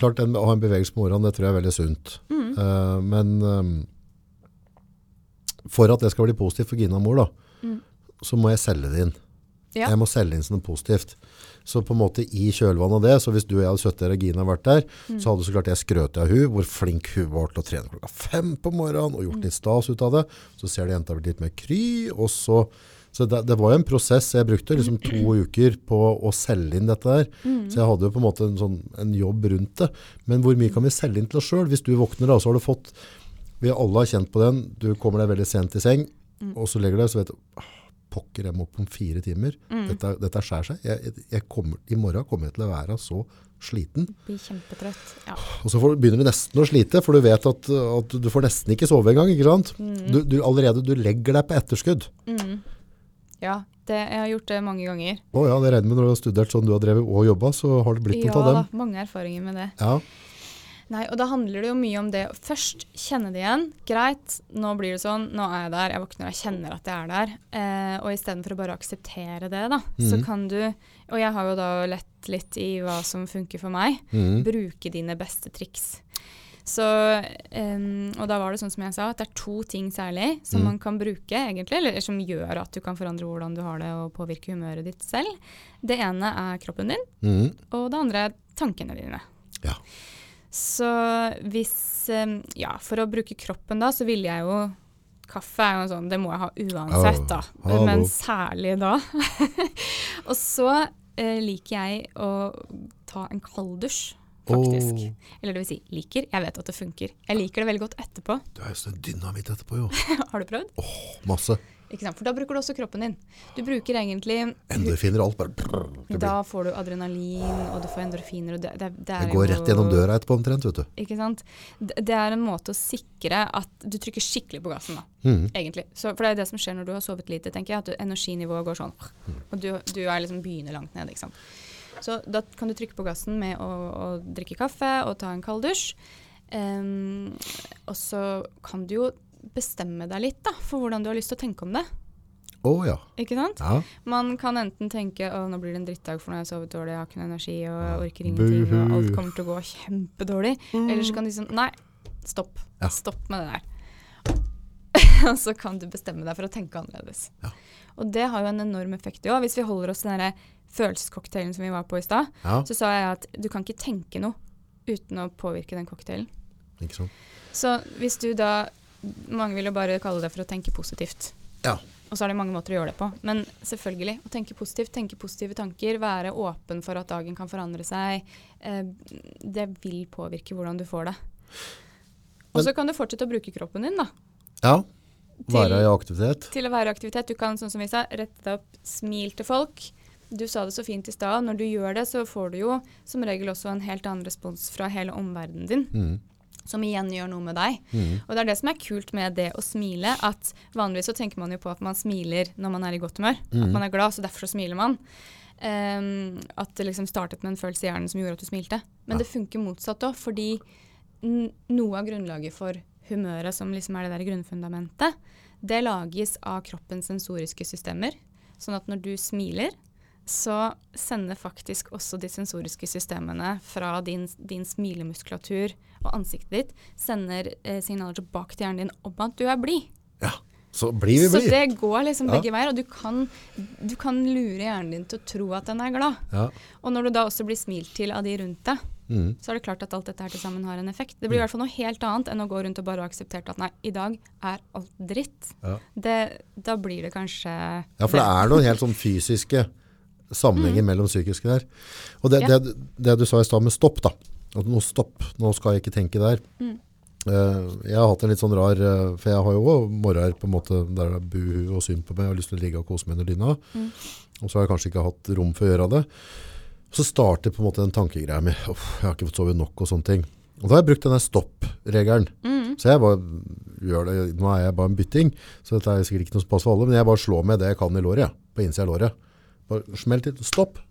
klart den å ha en bevegelse på morgenen, det tror jeg er veldig sunt. Eh, men um, for at det skal bli positivt for Gina mor da, så må jeg selge det inn. Ja. Jeg må selge inn som noe positivt. Så på en måte i kjølvannet av det, så hvis du og jeg hadde sittet der og Gina vært der, så hadde så klart jeg skrøt av hun, hvor flink hun var til å trene klokka fem på morgenen, og gjort litt stas ut av det. Så ser det jenta blitt litt mer kry, og så... Så det, det var jo en prosess. Jeg brukte liksom to uker på å selge inn dette der. Så jeg hadde jo på en måte en, sånn, en jobb rundt det. Men hvor mye kan vi selge inn til oss selv? Hvis du våkner da, så har du fått... Vi alle har kjent på den. Du kommer deg veldig sent i seng. og så legger du deg, så vet du, «Ah, pokker jeg må opp om fire timer. Mm. Dette, dette skjærer seg. Jeg, jeg kommer, I morgen kommer jeg til å være så sliten. Blir kjempetrøtt. Ja. Og så får, begynner du nesten å slite, for du vet at, at du får nesten ikke sove engang, ikke sant? Mm. Du, du, allerede, du legger deg på etterskudd. Ja det, jeg har gjort det mange ganger. Å ja, det regner med når du har studert sånn du har drevet og jobbet, så har det blitt Ja noe av da, dem. mange erfaringer med det. Ja, Nei, og da handler det jo mye om det først kjenne det igjen. Greit, nå blir det sånn, nå er jeg der, jeg våkner og jeg kjenner at jeg er der. Eh, og istedenfor å bare akseptere det, da, så Mhm. kan du Og jeg har jo da lett litt i hva som funker for meg. Mm. Bruke dine beste triks. Så, um, og da var det sånn som jeg sa, at det er to ting særlig som mm. man kan bruke, egentlig, eller som gjør at du kan forandre hvordan du har det og påvirke humøret ditt selv. Det ene er kroppen din, mm. og det andre er tankene dine. ja. Så hvis um, Ja, for å bruke kroppen da, så ville jeg jo Kaffe er jo sånn, det må jeg ha uansett, da. Men særlig da. og så uh, liker jeg å ta en kalddusj, faktisk. Oh. Eller det vil si, liker. Jeg vet at det funker. Jeg liker det veldig godt etterpå. Du er jo sånn dynamitt etterpå, jo. Har du prøvd? Åh, Masse. Ikke sant? For da bruker du også kroppen din. Du bruker egentlig Endorfiner, og alt bare brrr, Da får du adrenalin, og du får endorfiner, og det, det, det det går jo- rett gjennom døra etterpå omtrent, vet du. Ikke sant? Det, det er en måte å sikre at du trykker skikkelig på gassen, da. Mm. Egentlig. Så, for det er det som skjer når du har sovet lite, tenker jeg. At du, energinivået går sånn. Og du, du er liksom begynner langt ned, ikke sant. Så da kan du trykke på gassen med å, å drikke kaffe og ta en kald dusj. Ehm, og så kan du jo bestemme deg litt da, for hvordan du har lyst til å tenke om det. Å ja. Ikke sant? ja. Man kan enten tenke å nå blir det en drittdag for nå har jeg sovet dårlig, jeg har ikke noe energi og jeg orker ingenting, og alt kommer til å gå kjempedårlig. Eller så kan de sånn Nei, stopp. Ja. Stopp med det der. og så kan du bestemme deg for å tenke annerledes. Ja. Og det har jo en enorm effekt òg. Hvis vi holder oss til den følelsescocktailen som vi var på i stad, ja. så sa jeg at du kan ikke tenke noe uten å påvirke den cocktailen. Ikke sant. Så hvis du da Mange vil jo bare kalle det for å tenke positivt. Ja. Og så er det mange måter å gjøre det på. Men selvfølgelig, å tenke positivt, tenke positive tanker, være åpen for at dagen kan forandre seg, eh, det vil påvirke hvordan du får det. Og så kan du fortsette å bruke kroppen din da, Ja. Være i aktivitet. til å være i aktivitet. Du kan, sånn som vi sa, rette deg opp, smil til folk. Du sa det så fint i stad. Når du gjør det, så får du jo som regel også en helt annen respons fra hele omverdenen din, Mm. som igjen gjør noe med deg. Mm. Og det er det som er kult med det å smile, at vanligvis så tenker man jo på at man smiler når man er i godt humør. At Mhm. man er glad, så derfor så smiler man. Um, at det liksom startet med en følelse i hjernen som gjorde at du smilte. Men Ja. det funker motsatt òg, fordi noe av grunnlaget for humøret, som liksom er det der grunnfundamentet, det lages av kroppens sensoriske systemer. Sånn at når du smiler, så sender faktisk også de sensoriske systemene fra din, din smilemuskulatur og ansiktet ditt sender eh, signaler tilbake til hjernen din om at du er blid. Ja. Så blir vi Så det går liksom Ja. begge veier, og du kan, du kan lure hjernen din til å tro at den er glad. Ja. Og når du da også blir smilt til av de rundt deg, Mhm. så er det klart at alt dette her til sammen har en effekt. Det blir i hvert fall noe helt annet enn å gå rundt og bare akseptere at nei, i dag er alt dritt. Ja. Det, da blir det kanskje Ja, for det er noen helt sånn fysiske sammenhenger mellom psykiske der. Og det, Mm. Ja. det, det du sa i stad med stopp da, at nå stopp, nå skal jeg ikke tenke der. Mm. Uh, jeg har hatt en litt sånn rar, uh, for jeg har jo òg morgener på en måte der det er buhu og synd på meg, og har lyst til å ligge og kose meg under dyna. Mm. Og så har jeg kanskje ikke hatt rom for å gjøre det. Så starter på en måte den tankegreia med, «Uff, jeg har ikke fått sove nok og sånne ting. Og da har jeg brukt denne stopp-regelen. Mm. Så jeg bare gjør det, nå er jeg bare en bytting, så dette er sikkert ikke noe som passer for alle, men jeg bare slår med det jeg kan i låret, ja, på innsida av låret. Bare smelt til. stopp,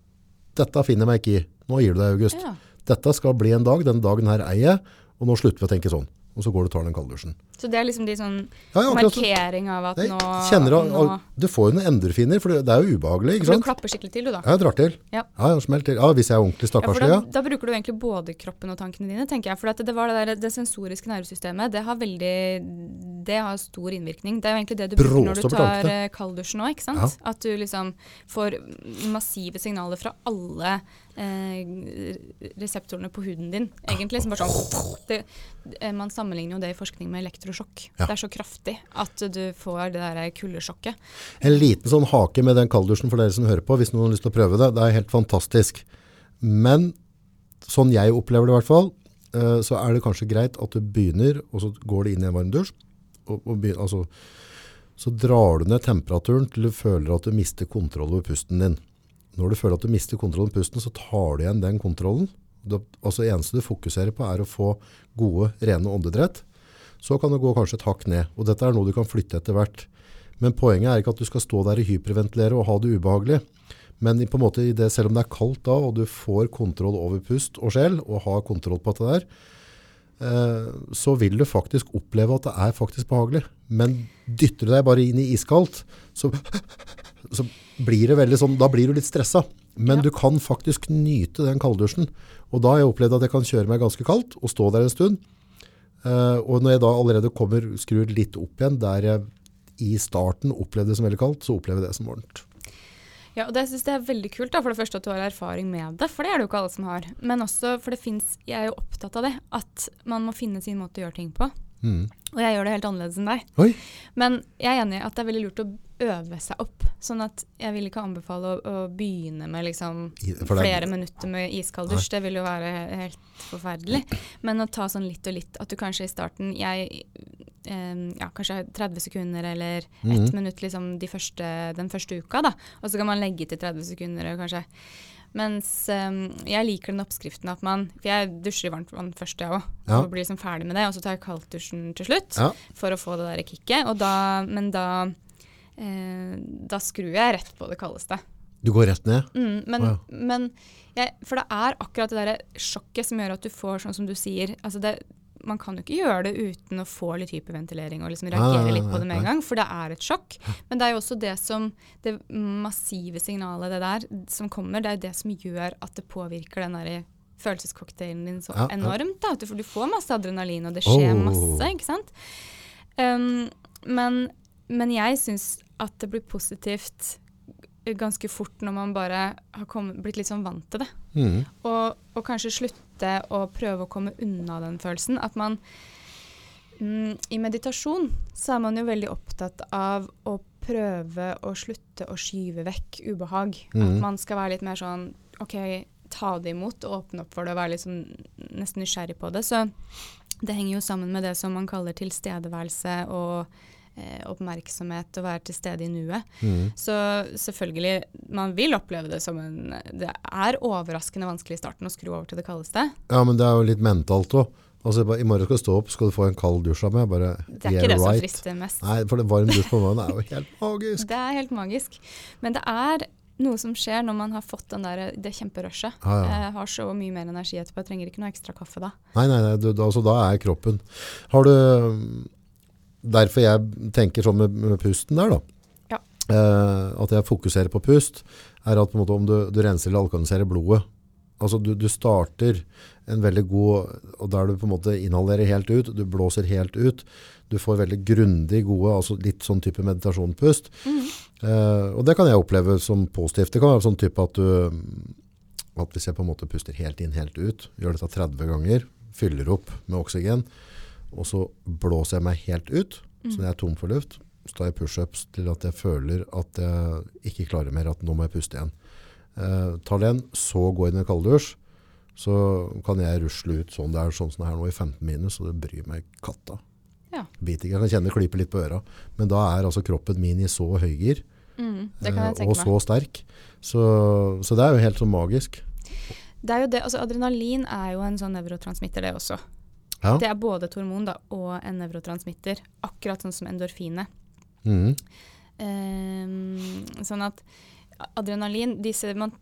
dette finner jeg meg ikke i. Nå gir du deg, August. Ja. Dette skal bli en dag, den dagen her eier jeg, og nå slutter vi å tenke sånn. Og så går du og tar den kalddusjen. Så det er liksom de sånn Ja, ja, markering av at nå, kjenner at, nå Du får jo noen endorfiner, for det er jo ubehagelig, ikke sant? Du klapper skikkelig til, du da. Ja, jeg drar til. Ja. Ja, smell til. Ja, hvis jeg er ordentlig stakkarslig, da, ja. da bruker du egentlig både kroppen og tankene dine, tenker jeg. For det, var det, der, det sensoriske nervesystemet, det har veldig Det har stor innvirkning. Det er jo egentlig det du bruker når du tar eh, kalddusjen òg, ikke sant. At du liksom får massive signaler fra alle eh, reseptorene på huden din, egentlig. Som bare sånn det, eh, Man sammenligner jo det i forskning med elektrosjokk. Ja. Det er så kraftig at du får det der kuldesjokket. En liten sånn hake med den kalddusjen for dere som hører på, hvis noen har lyst til å prøve det. Det er helt fantastisk. Men sånn jeg opplever det i hvert fall, eh, så er det kanskje greit at du begynner, og så går det inn i en varm dusj. Og, og begynner, altså, så drar du ned temperaturen til du føler at du mister kontroll over pusten din. Når du føler at du mister kontroll over pusten, så tar du igjen den kontrollen. Det, altså eneste du fokuserer på er å få gode, rene åndedrett. Så kan det gå kanskje et hakk ned. Og dette er noe du kan flytte etter hvert. Men poenget er ikke at du skal stå der og hyperventilere og ha det ubehagelig. Men på en måte i det, selv om det er kaldt da, og du får kontroll over pust og skjell, og har kontroll på dette der, eh, så vil du faktisk oppleve at det er faktisk behagelig. Men dytter du deg bare inn i iskaldt, så, så blir det veldig sånn, da blir du litt stressa. Men Ja. du kan faktisk nyte den kalddusjen. Og da har jeg opplevd at jeg kan kjøre meg ganske kaldt og stå der en stund. Eh, og når jeg da allerede kommer, skrur litt opp igjen, der jeg i starten opplevde det som veldig kaldt, så opplever jeg det som varmt. Ja, og det syns jeg er veldig kult. da, For det første at du har erfaring med det, for det er det jo ikke alle som har. Men også, for det fins, jeg er jo opptatt av det, at man må finne sin måte å gjøre ting på. Mm. Og jeg gjør det helt annerledes enn deg. Oi, Men jeg er enig i at det er veldig lurt å øve seg opp. Sånn at jeg vil ikke anbefale å, å begynne med liksom er- flere minutter med iskald dusj. Det vil jo være helt forferdelig. Men å ta sånn litt og litt. At du kanskje i starten jeg, eh, ja, kanskje 30 sekunder eller ett Mhm. minutt liksom de første, den første uka. da. Og så kan man legge til 30 sekunder og kanskje mens um, jeg liker den oppskriften at man For jeg dusjer i varmt vann først, jeg òg. Ja. Og blir liksom ferdig med det. Og så tar jeg kalddusjen til slutt Ja. for å få det der kicket. Og da, men da, eh, da skrur jeg rett på det kaldeste. du går rett ned. Mm, men, oh, ja. men jeg, For det er akkurat det der sjokket som gjør at du får sånn som du sier altså det, Man kan jo ikke gjøre det uten å få litt hyperventilering og liksom reagere litt på det med en gang, for det er et sjokk. Men det er jo også det som Det massive signalet det der som kommer, det er jo det som gjør at det påvirker den derre følelsescocktailen din så enormt. Da, for du får masse adrenalin, og det skjer Oh. masse, ikke sant. Um, men, men jeg syns at det blir positivt ganske fort når man bare har kommet, blitt litt sånn vant til det. Mm. Og, og kanskje slutte å prøve å komme unna den følelsen. At man mm, I meditasjon så er man jo veldig opptatt av å prøve å slutte å skyve vekk ubehag. At Mhm. man skal være litt mer sånn OK, ta det imot og åpne opp for det og være sånn nesten nysgjerrig på det. Så det henger jo sammen med det som man kaller tilstedeværelse og oppmerksomhet og være til stede i nuet. Mm. Så selvfølgelig, man vil oppleve det som en Det er overraskende vanskelig i starten å skru over til det kaldeste. Ja, men det er jo litt mentalt òg. Altså, I morgen skal du stå opp, skal du få en kald dusj av meg. Bare, Det er ikke det som frister mest. Nei, for det varm dusj på morgenen er jo helt magisk. Det er helt magisk. Men det er noe som skjer når man har fått den der, det kjemperushet. Ah, ja. Jeg har så mye mer energi etterpå. Jeg trenger ikke noe ekstra kaffe da. Nei, nei, nei du, altså, da er kroppen Har du Derfor jeg tenker sånn med, med pusten der, da. Ja. Eh, at jeg fokuserer på pust, er at på en måte, om du, du renser eller alkaliserer blodet Altså du, du starter en veldig god Og der du på en måte inhalerer helt ut, du blåser helt ut. Du får veldig grundig gode, altså litt sånn type meditasjonpust. Eh, og det kan jeg oppleve som positivt. Det kan være sånn type at du at hvis jeg på en måte puster helt inn, helt ut, gjør dette 30 ganger, fyller opp med oksygen, og så blåser jeg meg helt ut, så når jeg er tom for luft, så tar jeg pushups til at jeg føler at jeg ikke klarer mer, at nå må jeg puste igjen. Eh, tar den, så går jeg inn i kalddusj, så kan jeg rusle ut sånn det er sånn som det er nå i 15 minus, og det bryr meg katta. Ja. Biter ikke, jeg kan kjenne det klyper litt på øra, men da er altså kroppen min i så høygir, Mm, eh, og så sterk. Så, så det er jo helt sånn magisk. Det er jo det, altså Adrenalin er jo en sånn nevrotransmitter, det også. Ja. Det er både et hormon da, og en nevrotransmitter. Akkurat sånn som endorfinet. Mm. Um, sånn at adrenalin disse, man,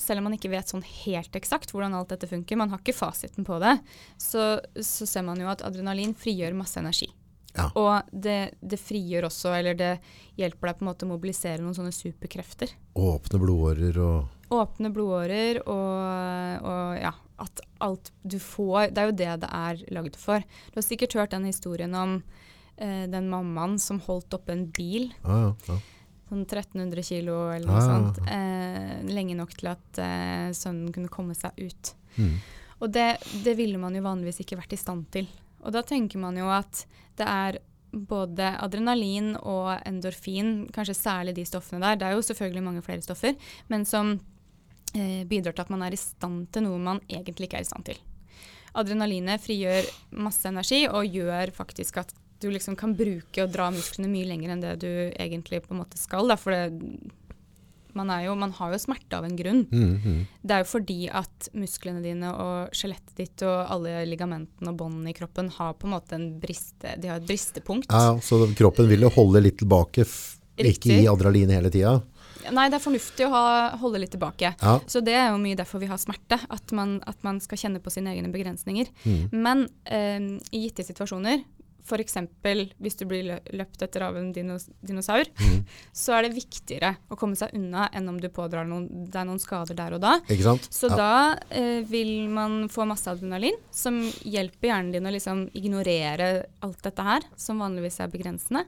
Selv om man ikke vet sånn helt eksakt hvordan alt dette funker, man har ikke fasiten på det, så, så ser man jo at adrenalin frigjør masse energi. Ja. Og det, det frigjør også, eller det hjelper deg på en måte å mobilisere noen sånne superkrefter. Åpne blodårer og Åpne blodårer og, og ja, at alt du får Det er jo det det er lagd for. Du har sikkert hørt den historien om eh, den mammaen som holdt oppe en bil ja, ja, ja. sånn 1300 kilo eller noe Ah. sånt, eh, lenge nok til at eh, sønnen kunne komme seg ut. Mm. Og det, det ville man jo vanligvis ikke vært i stand til. Og da tenker man jo at det er både adrenalin og endorfin, kanskje særlig de stoffene der, det er jo selvfølgelig mange flere stoffer, men som bidrar til at man er i stand til noe man egentlig ikke er i stand til. Adrenalinet frigjør masse energi og gjør faktisk at du liksom kan bruke og dra musklene mye lenger enn det du egentlig på en måte skal. Da, for det, man, er jo, man har jo smerte av en grunn. Mm, mm. Det er jo fordi at musklene dine og skjelettet ditt og alle ligamentene og båndene i kroppen har på en måte en briste, de har et bristepunkt. Ja, så kroppen vil jo holde litt tilbake, ikke gi adrenalin hele tida. Nei, det er fornuftig å ha, holde litt tilbake. Ja. Så det er jo mye derfor vi har smerte, at man, at man skal kjenne på sine egne begrensninger. Mm. Men eh, i gitte situasjoner, f.eks. hvis du blir løpt etter av en dinos dinosaur, Mm. så er det viktigere å komme seg unna enn om du pådrar noen, deg noen skader der og da. Så ja. da eh, vil man få masse adrenalin, som hjelper hjernen din å liksom ignorere alt dette her, som vanligvis er begrensende.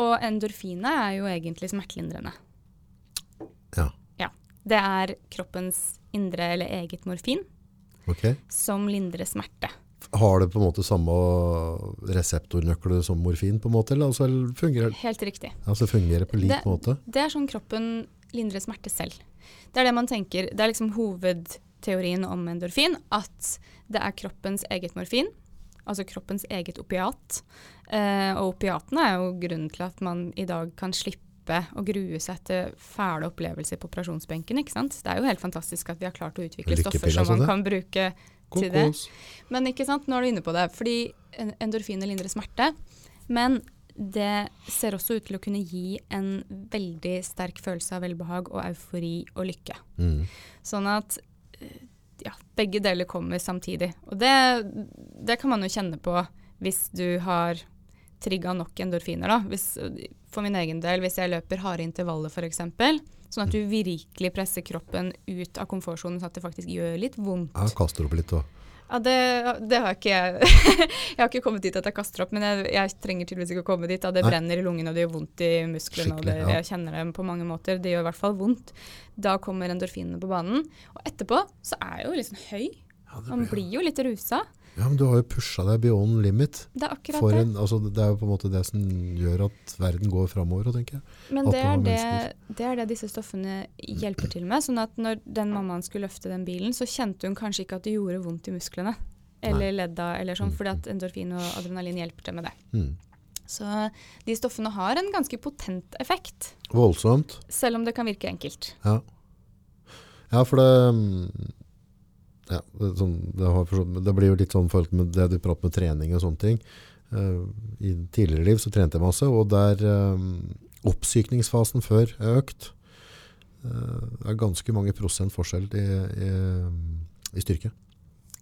Og endorfinet er jo egentlig smertelindrende. Ja. Ja. Det er kroppens indre eller eget morfin okay. som lindrer smerte. Har det på en måte samme reseptornøkler som morfin, på en måte, eller altså, fungerer, Helt riktig. altså fungerer på lik Det- måte? Det er sånn kroppen lindrer smerte selv. Det er det man tenker. Det er liksom hovedteorien om endorfin, at det er kroppens eget morfin, altså kroppens eget opiat. Eh, og opiatene er jo grunnen til at man i dag kan slippe å grue seg til fæle opplevelser på operasjonsbenken. ikke sant? Det er jo helt fantastisk at vi har klart å utvikle stoffer som altså, man kan bruke til det. Kokos. Men ikke sant, nå er du inne på det. Fordi endorfiner lindrer smerte. Men det ser også ut til å kunne gi en veldig sterk følelse av velbehag og eufori og lykke. Mm. Sånn at eh, ja, begge deler kommer samtidig. Og det, det kan man jo kjenne på hvis du har trigga nok endorfiner. Da. Hvis, for min egen del, hvis jeg løper harde intervaller f.eks., sånn at du virkelig presser kroppen ut av komfortsonen sånn at det faktisk gjør litt vondt. Ja, kaster opp litt også. Ja, det, det har ikke jeg Jeg har ikke kommet dit at jeg kaster opp, men jeg, jeg trenger tydeligvis ikke å komme dit. Da. Det Nei. brenner i lungene, og det gjør vondt i musklene. og det, ja. Jeg kjenner det på mange måter. Det gjør i hvert fall vondt. Da kommer endorfinene på banen. Og etterpå så er jeg jo liksom høy. ja, blir... Man blir jo litt rusa. Ja, men du har jo pusha deg beyond limit. Det er akkurat For det. en, altså, det er jo på en måte det som gjør at verden går framover, tenker jeg. Men det er det, det er det disse stoffene hjelper til med. Sånn at når den mammaen skulle løfte den bilen, så kjente hun kanskje ikke at det gjorde vondt i musklene. Eller ledda, eller sånn, Mm, fordi at endorfin og adrenalin hjelper til med det. Mm. Så de stoffene har en ganske potent effekt, Voldsomt. selv om det kan virke enkelt. Ja. ja, for det mm, ja, det, sånn, det, har, det blir jo litt sånn forhold med det du prater med trening og sånne ting. Uh, I tidligere liv så trente jeg masse, og der um, oppsykningsfasen før er økt. Uh, Det er ganske mange prosent forskjell i, i, i styrke.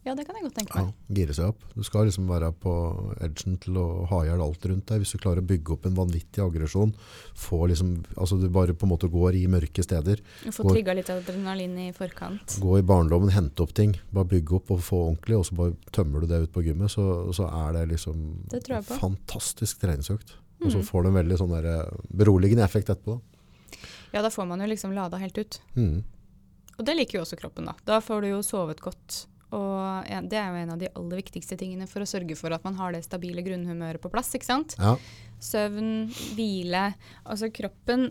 Ja, det kan jeg godt tenke meg. Ja, gire seg opp. Du skal liksom være på edgen til å ha i hjel alt rundt deg. Hvis du klarer å bygge opp en vanvittig aggresjon, få liksom, altså du bare på en måte går i mørke steder. Få trigga litt adrenalin i forkant. Gå i barndommen, hente opp ting. Bare bygge opp og få ordentlig, og så bare tømmer du det ut på gymmet. Så, så er det liksom Det fantastisk treningsøkt. Og så Mm. får du en veldig sånn der, eh, beroligende effekt etterpå. Ja, da får man jo liksom lada helt ut. Mm. Og det liker jo også kroppen, da. Da får du jo sovet godt. Og ja, det er jo en av de aller viktigste tingene for å sørge for at man har det stabile grunnhumøret på plass, ikke sant. Ja. Søvn, hvile. Altså kroppen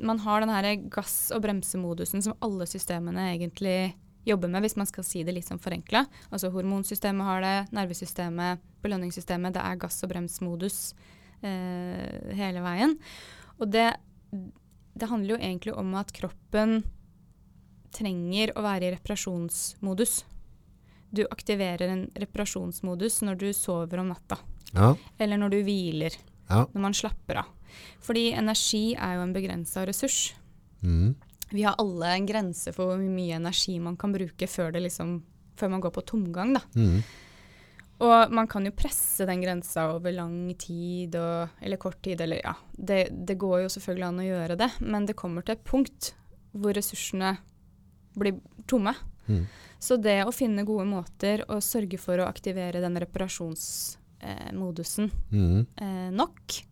Man har den her gass- og bremsemodusen som alle systemene egentlig jobber med, hvis man skal si det litt sånn forenkla. Altså hormonsystemet har det, nervesystemet, belønningssystemet. Det er gass- og bremsmodus eh, hele veien. Og det, det handler jo egentlig om at kroppen trenger å være i reparasjonsmodus. Du aktiverer en reparasjonsmodus når du sover om natta, Ja. eller når du hviler, ja. når man slapper av. Fordi energi er jo en begrensa ressurs. Mm. Vi har alle en grense for hvor mye energi man kan bruke før, det liksom, før man går på tomgang. Mm. Og man kan jo presse den grensa over lang tid, og, eller kort tid, eller ja. Det, det går jo selvfølgelig an å gjøre det, men det kommer til et punkt hvor ressursene blir tomme. Mm. Så det å finne gode måter å sørge for å aktivere den reparasjonsmodusen Mm. eh, nok,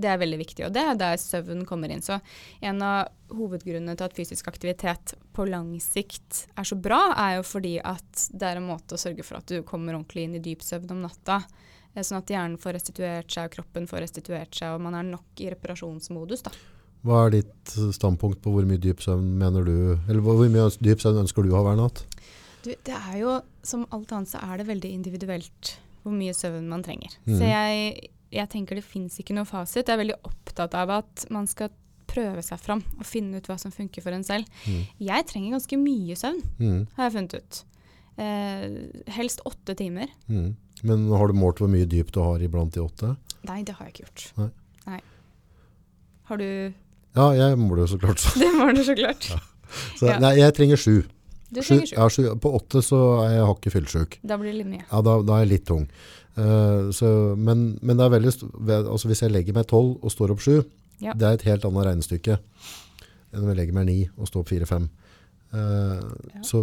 det er veldig viktig. Og det er der søvn kommer inn. Så en av hovedgrunnene til at fysisk aktivitet på lang sikt er så bra, er jo fordi at det er en måte å sørge for at du kommer ordentlig inn i dyp søvn om natta. Eh, Sånn at hjernen får restituert seg, og kroppen får restituert seg, og man er nok i reparasjonsmodus. da. Hva er ditt standpunkt på hvor mye dyp søvn mener du, eller hvor mye dyp søvn ønsker du å ha hver natt? Du, det er jo, som alt annet, så er det veldig individuelt hvor mye søvn man trenger. Mm. Så jeg jeg tenker det fins ikke noe fasit. Jeg er veldig opptatt av at man skal prøve seg fram og finne ut hva som funker for en selv. Mm. Jeg trenger ganske mye søvn, Mm. har jeg funnet ut. Eh, helst åtte timer. Mm. Men har du målt hvor mye dyp du har iblant de åtte? Nei, det har jeg ikke gjort. Nei. Nei. Har du Ja, jeg måler jo så klart. Det må du så klart. Så, Ja. Nei, jeg trenger sju. Du trenger sju. Ja, sju. På åtte så er jeg hakket fyllesyk. Da blir det litt mye. Ja, da, da er jeg litt tung. Uh, så, men, men det er veldig, altså hvis jeg legger meg tolv og står opp sju, Ja. det er et helt annet regnestykke enn om jeg legger meg ni og står opp fire-fem. Uh, Ja. så,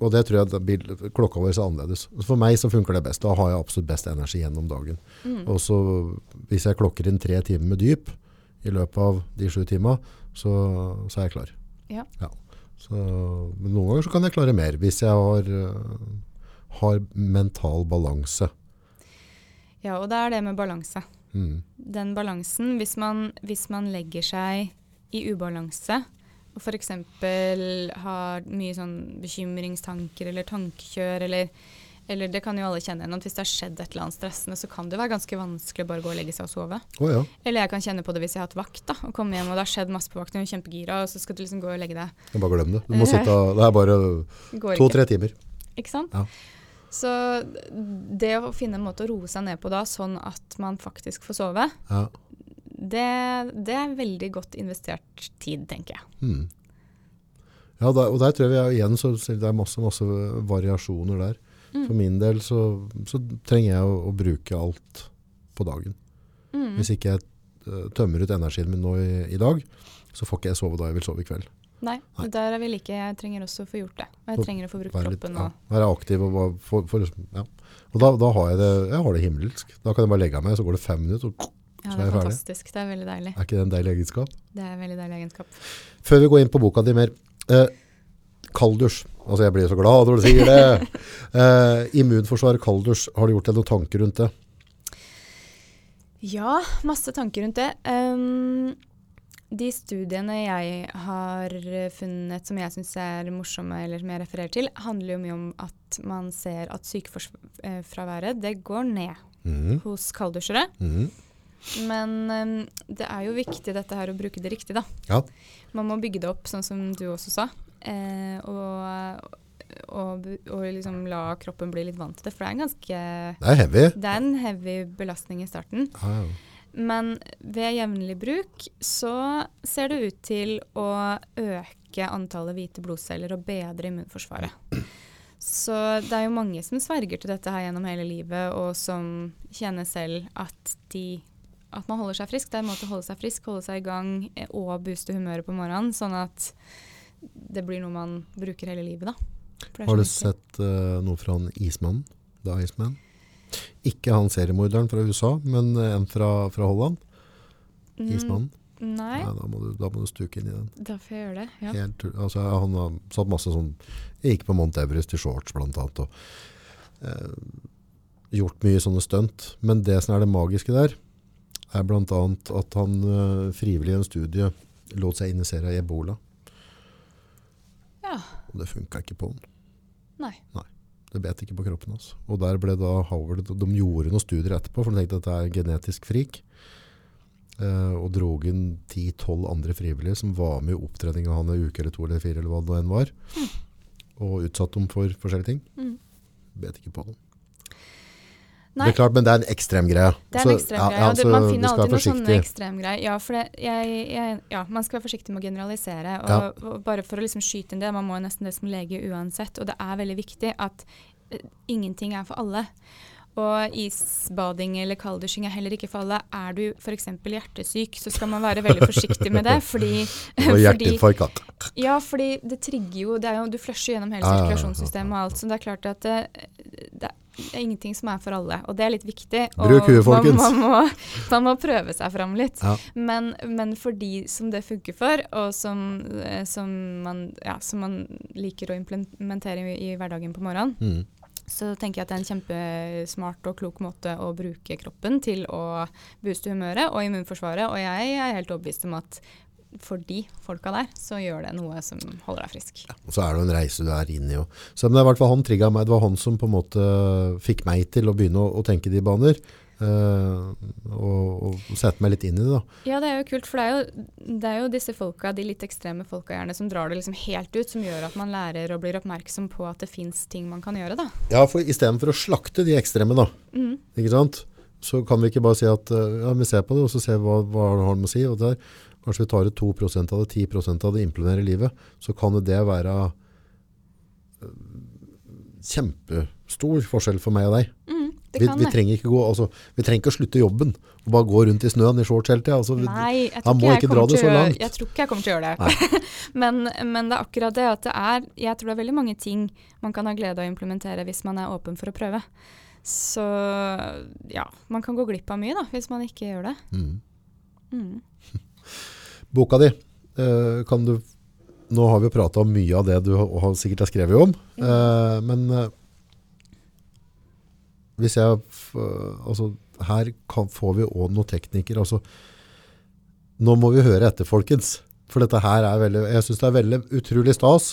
og det tror jeg at klokka vår er annerledes. For meg så funker det best. Da har jeg absolutt best energi gjennom dagen. Mm. Og så hvis jeg klokker inn tre timer med dyp i løpet av de sju timene, så, så er jeg klar. Ja. Så, men noen ganger så kan jeg klare mer, hvis jeg har, øh, har mental balanse. Ja, og det er det med balanse. Mm. Den balansen, hvis man, hvis man legger seg i ubalanse, og f.eks. har mye sånn bekymringstanker eller tankekjør, eller, eller det kan jo alle kjenne igjen, at hvis det har skjedd et eller annet stressende, så kan det være ganske vanskelig bare å gå og legge seg og sove. Oh, ja, Eller jeg kan kjenne på det hvis jeg har hatt vakt, da, og komme hjem og det har skjedd masse på vakten, og er kjempegira, og så skal du liksom gå og legge deg. jeg bare glem det. Du må sitte, det er bare to-tre timer. Ikke sant? Ja. Så det å finne en måte å roe seg ned på da, sånn at man faktisk får sove, Ja. det, det er veldig godt investert tid, tenker jeg. Hmm. Ja, der, og der tror jeg vi er igjen så så det er masse, masse variasjoner der. Mm. For min del så, så trenger jeg å, å bruke alt på dagen. Mm. Hvis ikke jeg øh, tømmer ut energien min nå i, i dag, så får ikke jeg sove da jeg vil sove i kveld. Nei, Nei. der er vi like. Jeg trenger også å få gjort det. Og jeg trenger å få brukt kroppen ja, være aktiv og få, få liksom, ja. Og da, da har jeg det, jeg har det himmelsk. Da kan jeg bare legge av meg, så går det fem minutter, og Ja, så det er ferdig. fantastisk. Det er veldig deilig. er ikke det en deilig egenskap? Det er en veldig deilig egenskap. Før vi går inn på boka di mer, eh, kalddusj. Altså jeg blir så glad når du sier det. Eh, immunforsvar Kalders, har du gjort deg noen tanker rundt det? Ja, masse tanker rundt det. Um, de studiene jeg har funnet som jeg syns er morsomme, eller som jeg refererer til, handler jo mye om at man ser at sykefraværet det går ned mm. hos kalddusjere. Mm. Men um, det er jo viktig dette her å bruke det riktig, da. Ja. Man må bygge det opp, sånn som du også sa. Eh, og, og, og liksom la kroppen bli litt vant til det. For det er en ganske Det er heavy. Det er en heavy belastning i starten. Ah, ja. Men ved jevnlig bruk så ser det ut til å øke antallet hvite blodceller og bedre immunforsvaret. Så det er jo mange som sverger til dette her gjennom hele livet, og som kjenner selv at, de, at man holder seg frisk. Det er en måte å holde seg frisk, holde seg i gang eh, og booste humøret på morgenen, sånn at det blir noe man bruker hele livet, da. Har du sett uh, noe fra han Ismannen? The Iceman? Ikke han seriemorderen fra USA, men eh, en fra, fra Holland. Mm, Ismannen. Nei, Ja, da, må du, da må du stuke inn i den. da får jeg gjøre det. Ja. Helt, altså, han har satt masse sånn Jeg gikk på Mount Everest i shorts blant annet og eh, gjort mye sånne stunt. Men det som er det magiske der, er annet at han eh, frivillig i en studie lot seg injisere av ebola. Ja. Og det funka ikke på han. Nei. Det bet ikke på kroppen hans. Og der ble da Howard De gjorde noen studier etterpå, for de tenkte at dette er genetisk frik. Eh, og drog inn 10-12 andre frivillige som var med i opptreninga av han en uke eller to eller fire, eller hva det enn var. Og utsatt dem for forskjellige ting. Mm. Bet ikke på dem. Nei. Det er klart, men det er en ekstrem greie. Det er en ekstrem greie. ja, og det, man finner alltid noen sånne ekstremgreier. Ja, for det, jeg, jeg, ja, man skal være forsiktig med å generalisere. Og, Ja. og bare for å liksom skyte inn det, man må nesten det som lege uansett. Og det er veldig viktig at eh, ingenting er for alle. Og isbading eller kalddusjing er heller ikke for alle. Er du f.eks. hjertesyk, så skal man være veldig forsiktig med det. Fordi, fordi ja, fordi det trigger jo, det jo Du flusher gjennom hele sirkulasjonssystemet og alt, så det er klart at det, det er ingenting som er for alle. Og det er litt viktig. Bruk huet, folkens. Man, man, må, man må prøve seg fram litt. Ja. Men, men for de som det funker for, og som, eh, som, man, ja, som man liker å implementere i, i hverdagen på morgenen, Mm. Så tenker jeg at det er en kjempesmart og klok måte å bruke kroppen til å booste humøret og immunforsvaret. Og jeg er helt overbevist om at for de folka der, så gjør det noe som holder deg frisk. Og så er det jo en reise du er inne i. òg. Så det var han trigget meg. Det var han som på en måte fikk meg til å begynne å, å tenke de baner. Eh, og, og sette meg litt inn i det. da. Ja, det er jo kult, for det er jo, det er jo disse folka, de litt ekstreme folka gjerne, som drar det liksom helt ut, som gjør at man lærer og blir oppmerksom på at det fins ting man kan gjøre, da. Ja, for istedenfor å slakte de ekstreme, da, ikke sant? så kan vi ikke bare si at eh, ja, vi ser på det, og så ser vi hva, hva det har med å si. og der, Kanskje vi tar ut 2 av det, 10% av det, implementerer i livet. Så kan det være eh, kjempestor forskjell for meg og deg. Mm, Vi, vi, trenger gå, altså, vi trenger ikke å slutte jobben og bare gå rundt i snøen i shorts hele tida. Altså, Nei, jeg tror ikke jeg ikke å. Jeg tror ikke jeg kommer til å gjøre det. men, men det er akkurat det at det er Jeg tror det er veldig mange ting man kan ha glede av å implementere hvis man er åpen for å prøve. Så ja, man kan gå glipp av mye da, hvis man ikke gjør det. Mm. Mm. Boka di, eh, kan du Nå har vi prata om mye av det du har, sikkert har skrevet om, eh, men eh, hvis jeg altså, Her kan, får vi òg noen teknikere. Altså, nå må vi høre etter, folkens. For dette her er veldig Jeg syns det er veldig utrolig stas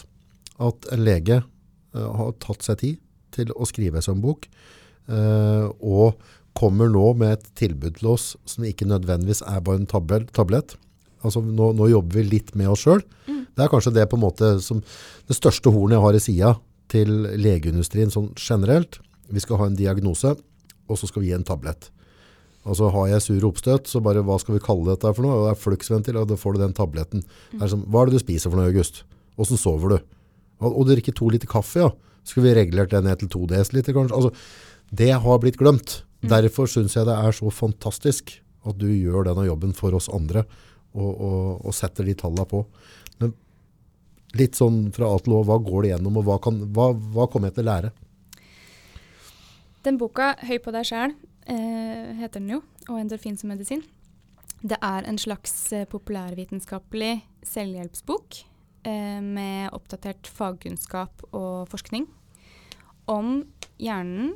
at en lege uh, har tatt seg tid til å skrive seg en bok, uh, og kommer nå med et tilbud til oss som ikke nødvendigvis er bare en tabel, tablett. Altså nå, nå jobber vi litt med oss sjøl. Det er kanskje det på en måte som det største hornet jeg har i sida til legeindustrien sånn generelt. Vi skal ha en diagnose, og så skal vi gi en tablett. Altså har jeg sur oppstøt, så bare hva skal vi kalle dette for noe? Det er fluksventil, og da får du den tabletten. Det er som, hva er det du spiser for noe, August? Åssen sover du? Og, og drikker to liter kaffe, ja. Skal vi regulert det ned til to dl, kanskje? Altså, det har blitt glemt. Derfor syns jeg det er så fantastisk at du gjør denne jobben for oss andre, og, og, og setter de tallene på. Men litt sånn fra A til Å, hva går det gjennom, og hva, kan, hva, hva kommer jeg til å lære? Den boka, 'Høy på deg sjæl', eh, heter den jo, og 'Endorfin som medisin'. Det er en slags eh, populærvitenskapelig selvhjelpsbok eh, med oppdatert fagkunnskap og forskning om hjernen,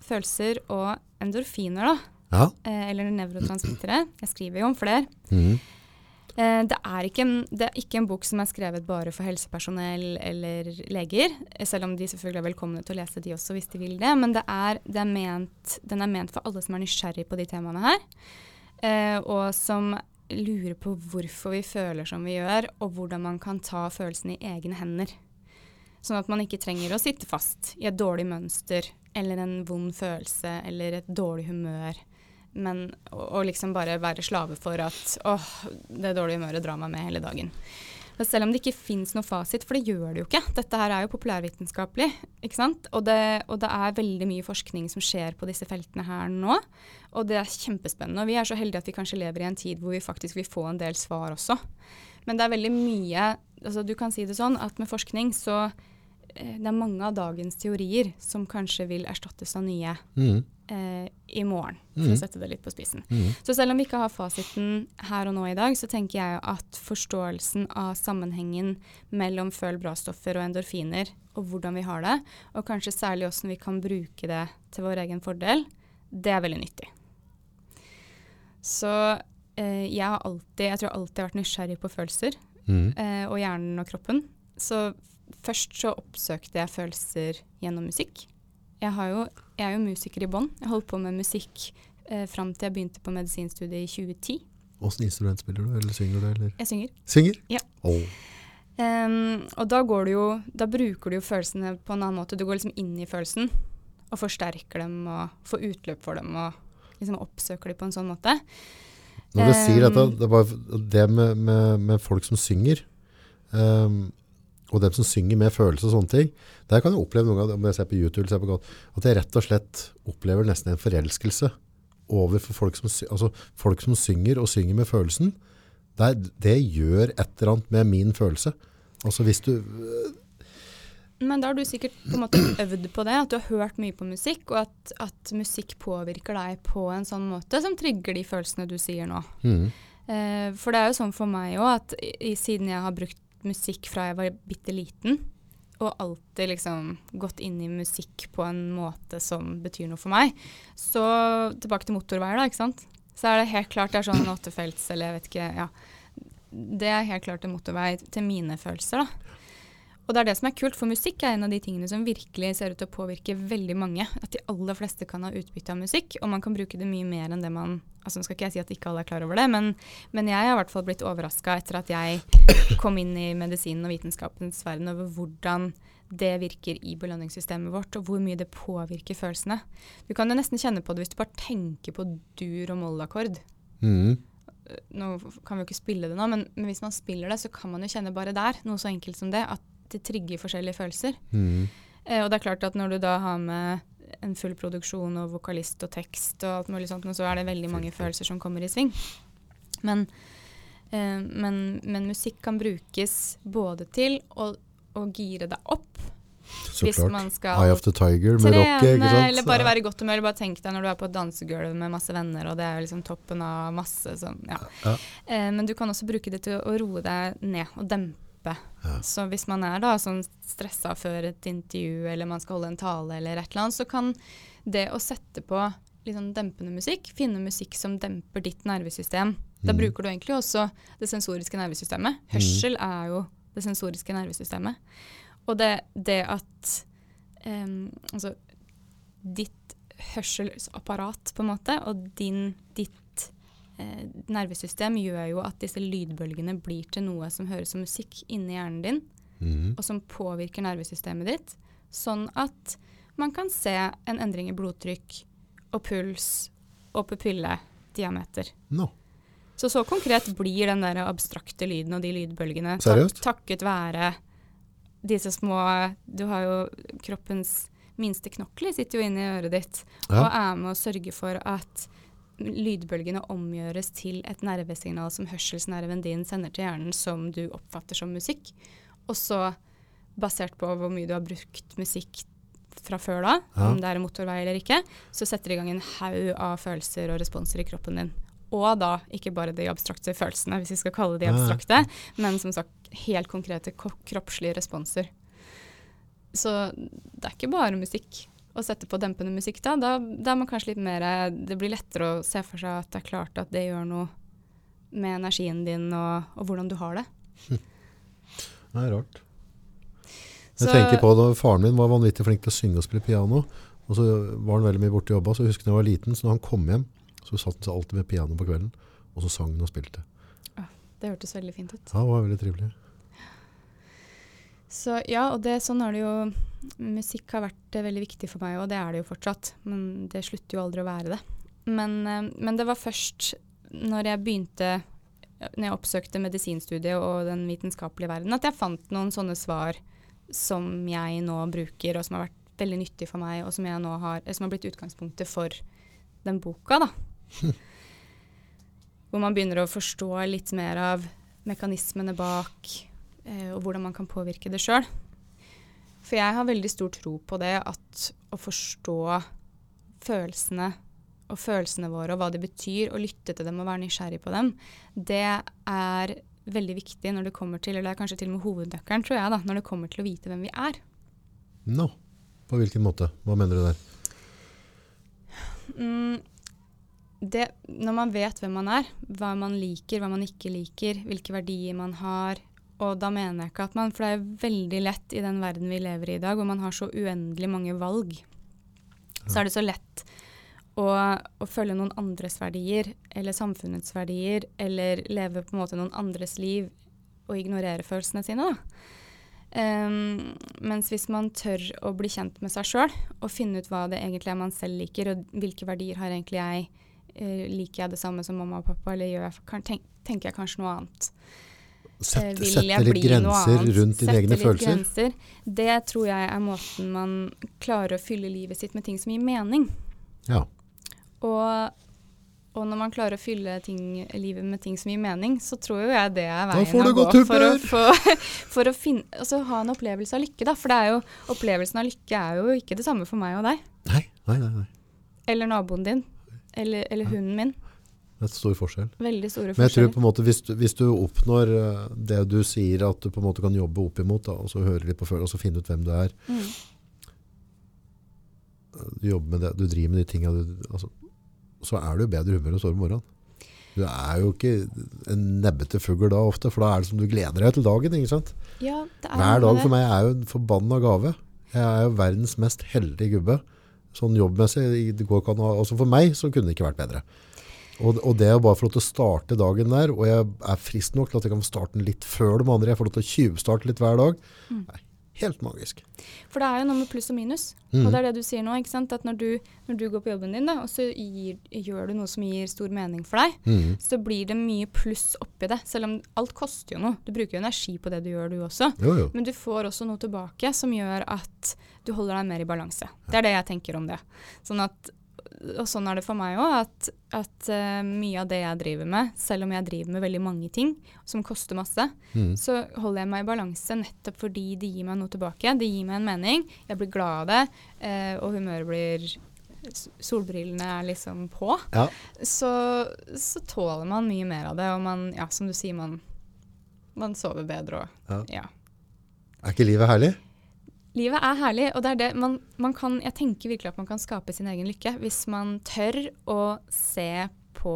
følelser og endorfiner, da. Ja. Eh, eller nevrotransmittere. Jeg skriver jo om flere. Mhm. Eh, det, er en, det er ikke en bok som er skrevet bare for helsepersonell eller leger, selv om de selvfølgelig er velkomne til å lese de også hvis de vil det. Men det er, det er ment, den er ment for alle som er nysgjerrig på de temaene her, eh, og som lurer på hvorfor vi føler som vi gjør, og hvordan man kan ta følelsene i egne hender. Sånn at man ikke trenger å sitte fast i et dårlig mønster eller en vond følelse eller et dårlig humør. Men å, liksom bare være slave for at åh, det dårlige humøret drar meg med hele dagen. Men selv om det ikke fins noe fasit, for det gjør det jo ikke. Dette her er jo populærvitenskapelig. ikke sant? Og det, og det er veldig mye forskning som skjer på disse feltene her nå. Og det er kjempespennende. Og vi er så heldige at vi kanskje lever i en tid hvor vi faktisk vil få en del svar også. Men det er veldig mye altså Du kan si det sånn at med forskning så Det er mange av dagens teorier som kanskje vil erstattes av nye mm. eh, i morgen, for mm. å sette det litt på spissen. Mm. Så selv om vi ikke har fasiten her og nå i dag, så tenker jeg at forståelsen av sammenhengen mellom føl bra-stoffer og endorfiner, og hvordan vi har det, og kanskje særlig hvordan vi kan bruke det til vår egen fordel, det er veldig nyttig. Så eh, jeg har alltid, jeg tror jeg alltid har vært nysgjerrig på følelser, Mhm. eh, og hjernen og kroppen. Så først så oppsøkte jeg følelser gjennom musikk. Jeg, har jo, jeg er jo musiker i bånn. Jeg holdt på med musikk eh, fram til jeg begynte på medisinstudiet i 2010. Åssen instrument spiller du, eller synger du? Eller? Jeg synger. Synger? Ja. Oh. Um, og da, går du jo, da bruker du jo følelsene på en annen måte. Du går liksom inn i følelsen og forsterker dem og får utløp for dem og liksom oppsøker dem på en sånn måte. Når du sier dette, Um, det, er bare, det med, med, med folk som synger, um, og dem som synger med følelse og sånne ting, der kan jeg oppleve noen ganger, om jeg ser på YouTube, ser på godt, at jeg rett og slett opplever nesten en forelskelse overfor folk som, altså folk som synger og synger med følelsen. Det, er- det gjør et eller annet med min følelse. Altså hvis du, Men da har du sikkert på en måte øvd på det, at du har hørt mye på musikk, og at, at musikk påvirker deg på en sånn måte som trigger de følelsene du sier nå. Mm. Eh, for det er jo sånn for meg òg at i- siden jeg har brukt musikk fra jeg var bitte liten, og alltid liksom gått inn i musikk på en måte som betyr noe for meg, så tilbake til motorveier, da, ikke sant. Så er det helt klart det er sånn åttefelts eller jeg vet ikke, ja. Det er helt klart en motorvei til mine følelser, da. Og det er det som er kult, for musikk er en av de tingene som virkelig ser ut til å påvirke veldig mange. At de aller fleste kan ha utbytte av musikk, og man kan bruke det mye mer enn det man Altså nå skal ikke jeg si at ikke alle er klar over det, men, men jeg har i hvert fall blitt overraska etter at jeg kom inn i medisinen og vitenskapens verden over hvordan det virker i belønningssystemet vårt, og hvor mye det påvirker følelsene. Du kan jo nesten kjenne på det hvis du bare tenker på dur- og mollakkord Mm. nå kan vi jo ikke spille det nå, men, men hvis man spiller det, så kan man jo kjenne bare der, noe så enkelt som det, at det trigger forskjellige følelser. Mm. Eh, og det er klart at når du da har med en full produksjon og vokalist og tekst og alt mulig sånt, så er det veldig mange følelser som kommer i sving. Men, eh, men, men musikk kan brukes både til å, å gire deg opp, Så hvis klart. man skal Eye of the Tiger med rocket, trene, ikke sant? eller bare være i godt humør. Bare tenk deg når du er på et dansegulv med masse venner, og det er liksom toppen av masse sånn, ja. Ja. Eh, men du kan også bruke det til å roe deg ned og dempe. Ja. Så hvis man er da sånn stressa før et intervju, eller man skal holde en tale eller et eller annet, så kan det å sette på litt sånn dempende musikk, finne musikk som demper ditt nervesystem. Da mm. bruker du egentlig også det sensoriske nervesystemet. Hørsel er jo det sensoriske nervesystemet. Og det, det at um, altså, ditt hørselsapparat, på en måte, og din, ditt eh, nervesystem gjør jo at disse lydbølgene blir til noe som høres som musikk inni hjernen din, mm. og som påvirker nervesystemet ditt, sånn at man kan se en endring i blodtrykk og puls og pupillediameter. No. Så så konkret blir den der abstrakte lyden og de lydbølgene tak- takket være disse små Du har jo kroppens minste knokler sitter jo inni øret ditt Ja. og er med å sørge for at lydbølgene omgjøres til et nervesignal som hørselsnerven din sender til hjernen som du oppfatter som musikk. Og så, basert på hvor mye du har brukt musikk fra før da, Ja. om det er motorvei eller ikke, så setter det i gang en haug av følelser og responser i kroppen din. Og da ikke bare de abstrakte følelsene, hvis vi skal kalle de abstrakte, ja. men som sagt helt konkrete kroppslige responser. Så det er ikke bare musikk å sette på dempende musikk da. Da, da er man kanskje litt mer Det blir lettere å se for seg at det er klart at det gjør noe med energien din og, og hvordan du har det. Det er rart. Jeg Så- tenker på da Faren min var vanvittig flink til å synge og spille piano. Og så var han veldig mye borte i jobba. Så jeg husker da jeg var liten, så når han kom hjem, så satt han seg alltid med piano på kvelden. Og så sang han og spilte. Det hørtes veldig fint ut. Ja, det var veldig trivelig. Så ja, og det, sånn har det jo Musikk har vært eh, veldig viktig for meg, og det er det jo fortsatt. Men det slutter jo aldri å være det. Men, eh, men det var først når jeg begynte når jeg oppsøkte medisinstudiet og den vitenskapelige verden, at jeg fant noen sånne svar som jeg nå bruker, og som har vært veldig nyttig for meg, og som, har, som har blitt utgangspunktet for den boka. da. Hvor man begynner å forstå litt mer av mekanismene bak, og hvordan man kan påvirke det sjøl. For jeg har veldig stor tro på det at å forstå følelsene og følelsene våre og hva de betyr, og lytte til dem og være nysgjerrig på dem, det er veldig viktig når det kommer til, eller det er kanskje til og med hovednøkkelen, tror jeg, da, når det kommer til å vite hvem vi er. Nå. På hvilken måte? Hva mener du der? Mm, det, når man vet hvem man er, hva man liker, hva man ikke liker, hvilke verdier man har, og da mener jeg ikke at man For det er veldig lett i den verden vi lever i i dag, hvor man har så uendelig mange valg, så er det så lett å, å følge noen andres verdier, eller samfunnets verdier, eller leve på en måte noen andres liv og ignorere følelsene sine, da. Um, mens hvis man tør å bli kjent med seg sjøl, og finne ut hva det egentlig er man selv liker, og hvilke verdier har egentlig jeg, uh, liker jeg det samme som mamma og pappa, eller jeg, tenk, tenker jeg kanskje noe annet? Eh, Sette, vil sette jeg litt bli noe grenser annet? rundt dine egne følelser. Grenser. Det tror jeg er måten man klarer å fylle livet sitt med ting som gir mening. Ja. Og, og når man klarer å fylle ting, livet med ting som gir mening, så tror jo jeg det er veien å gå for å, for, for å finne, altså, ha en opplevelse av lykke. Da. For det er jo, opplevelsen av lykke er jo ikke det samme for meg og deg. Nei, nei, nei. nei. Eller naboen din. Eller, eller hunden min. Det er et stor forskjell. Veldig store Men jeg tror på en måte, hvis du, hvis du oppnår eh, det du sier at du på en måte kan jobbe opp imot, da, og så høre litt på følelsen, og så finne ut hvem du er, Mm. du jobber med det, du driver med de tingene, du, altså, så er du i bedre humør og står om morgenen. Du er jo ikke en nebbete fugl da ofte, for da er det som du gleder deg til dagen, ikke sant? Ja, det er Hver dag for meg er jo en forbanna gave. Jeg er jo verdens mest heldige gubbe. Sånn jobbmessig, det går ikke an å, altså for meg så kunne det ikke vært bedre. Og, og det å bare få lov til å starte dagen der, og jeg er frisk nok til at jeg kan starte den litt før de andre, jeg får lov til å tjuvstarte litt hver dag, Mm. er helt magisk. For det er jo noe med pluss og minus. mm. Og det er det du sier nå. ikke sant? At når du, når du går på jobben din, da, og så gir, gjør du noe som gir stor mening for deg, mm. så blir det mye pluss oppi det. Selv om alt koster jo noe. Du bruker jo energi på det du gjør, du også. Jo, jo. Men du får også noe tilbake som gjør at du holder deg mer i balanse. Det er det jeg tenker om det. Sånn at, og sånn er det for meg òg, at, at uh, mye av det jeg driver med, selv om jeg driver med veldig mange ting som koster masse, mm. så holder jeg meg i balanse nettopp fordi det gir meg noe tilbake. Det gir meg en mening. Jeg blir glad av det, uh, og humøret blir Solbrillene er liksom på. Ja. Så, så tåler man mye mer av det, og man, ja, som du sier, man, man sover bedre og Ja. ja. Er ikke livet herlig? Livet er herlig, og det er det man, man kan Jeg tenker virkelig at man kan skape sin egen lykke hvis man tør å se på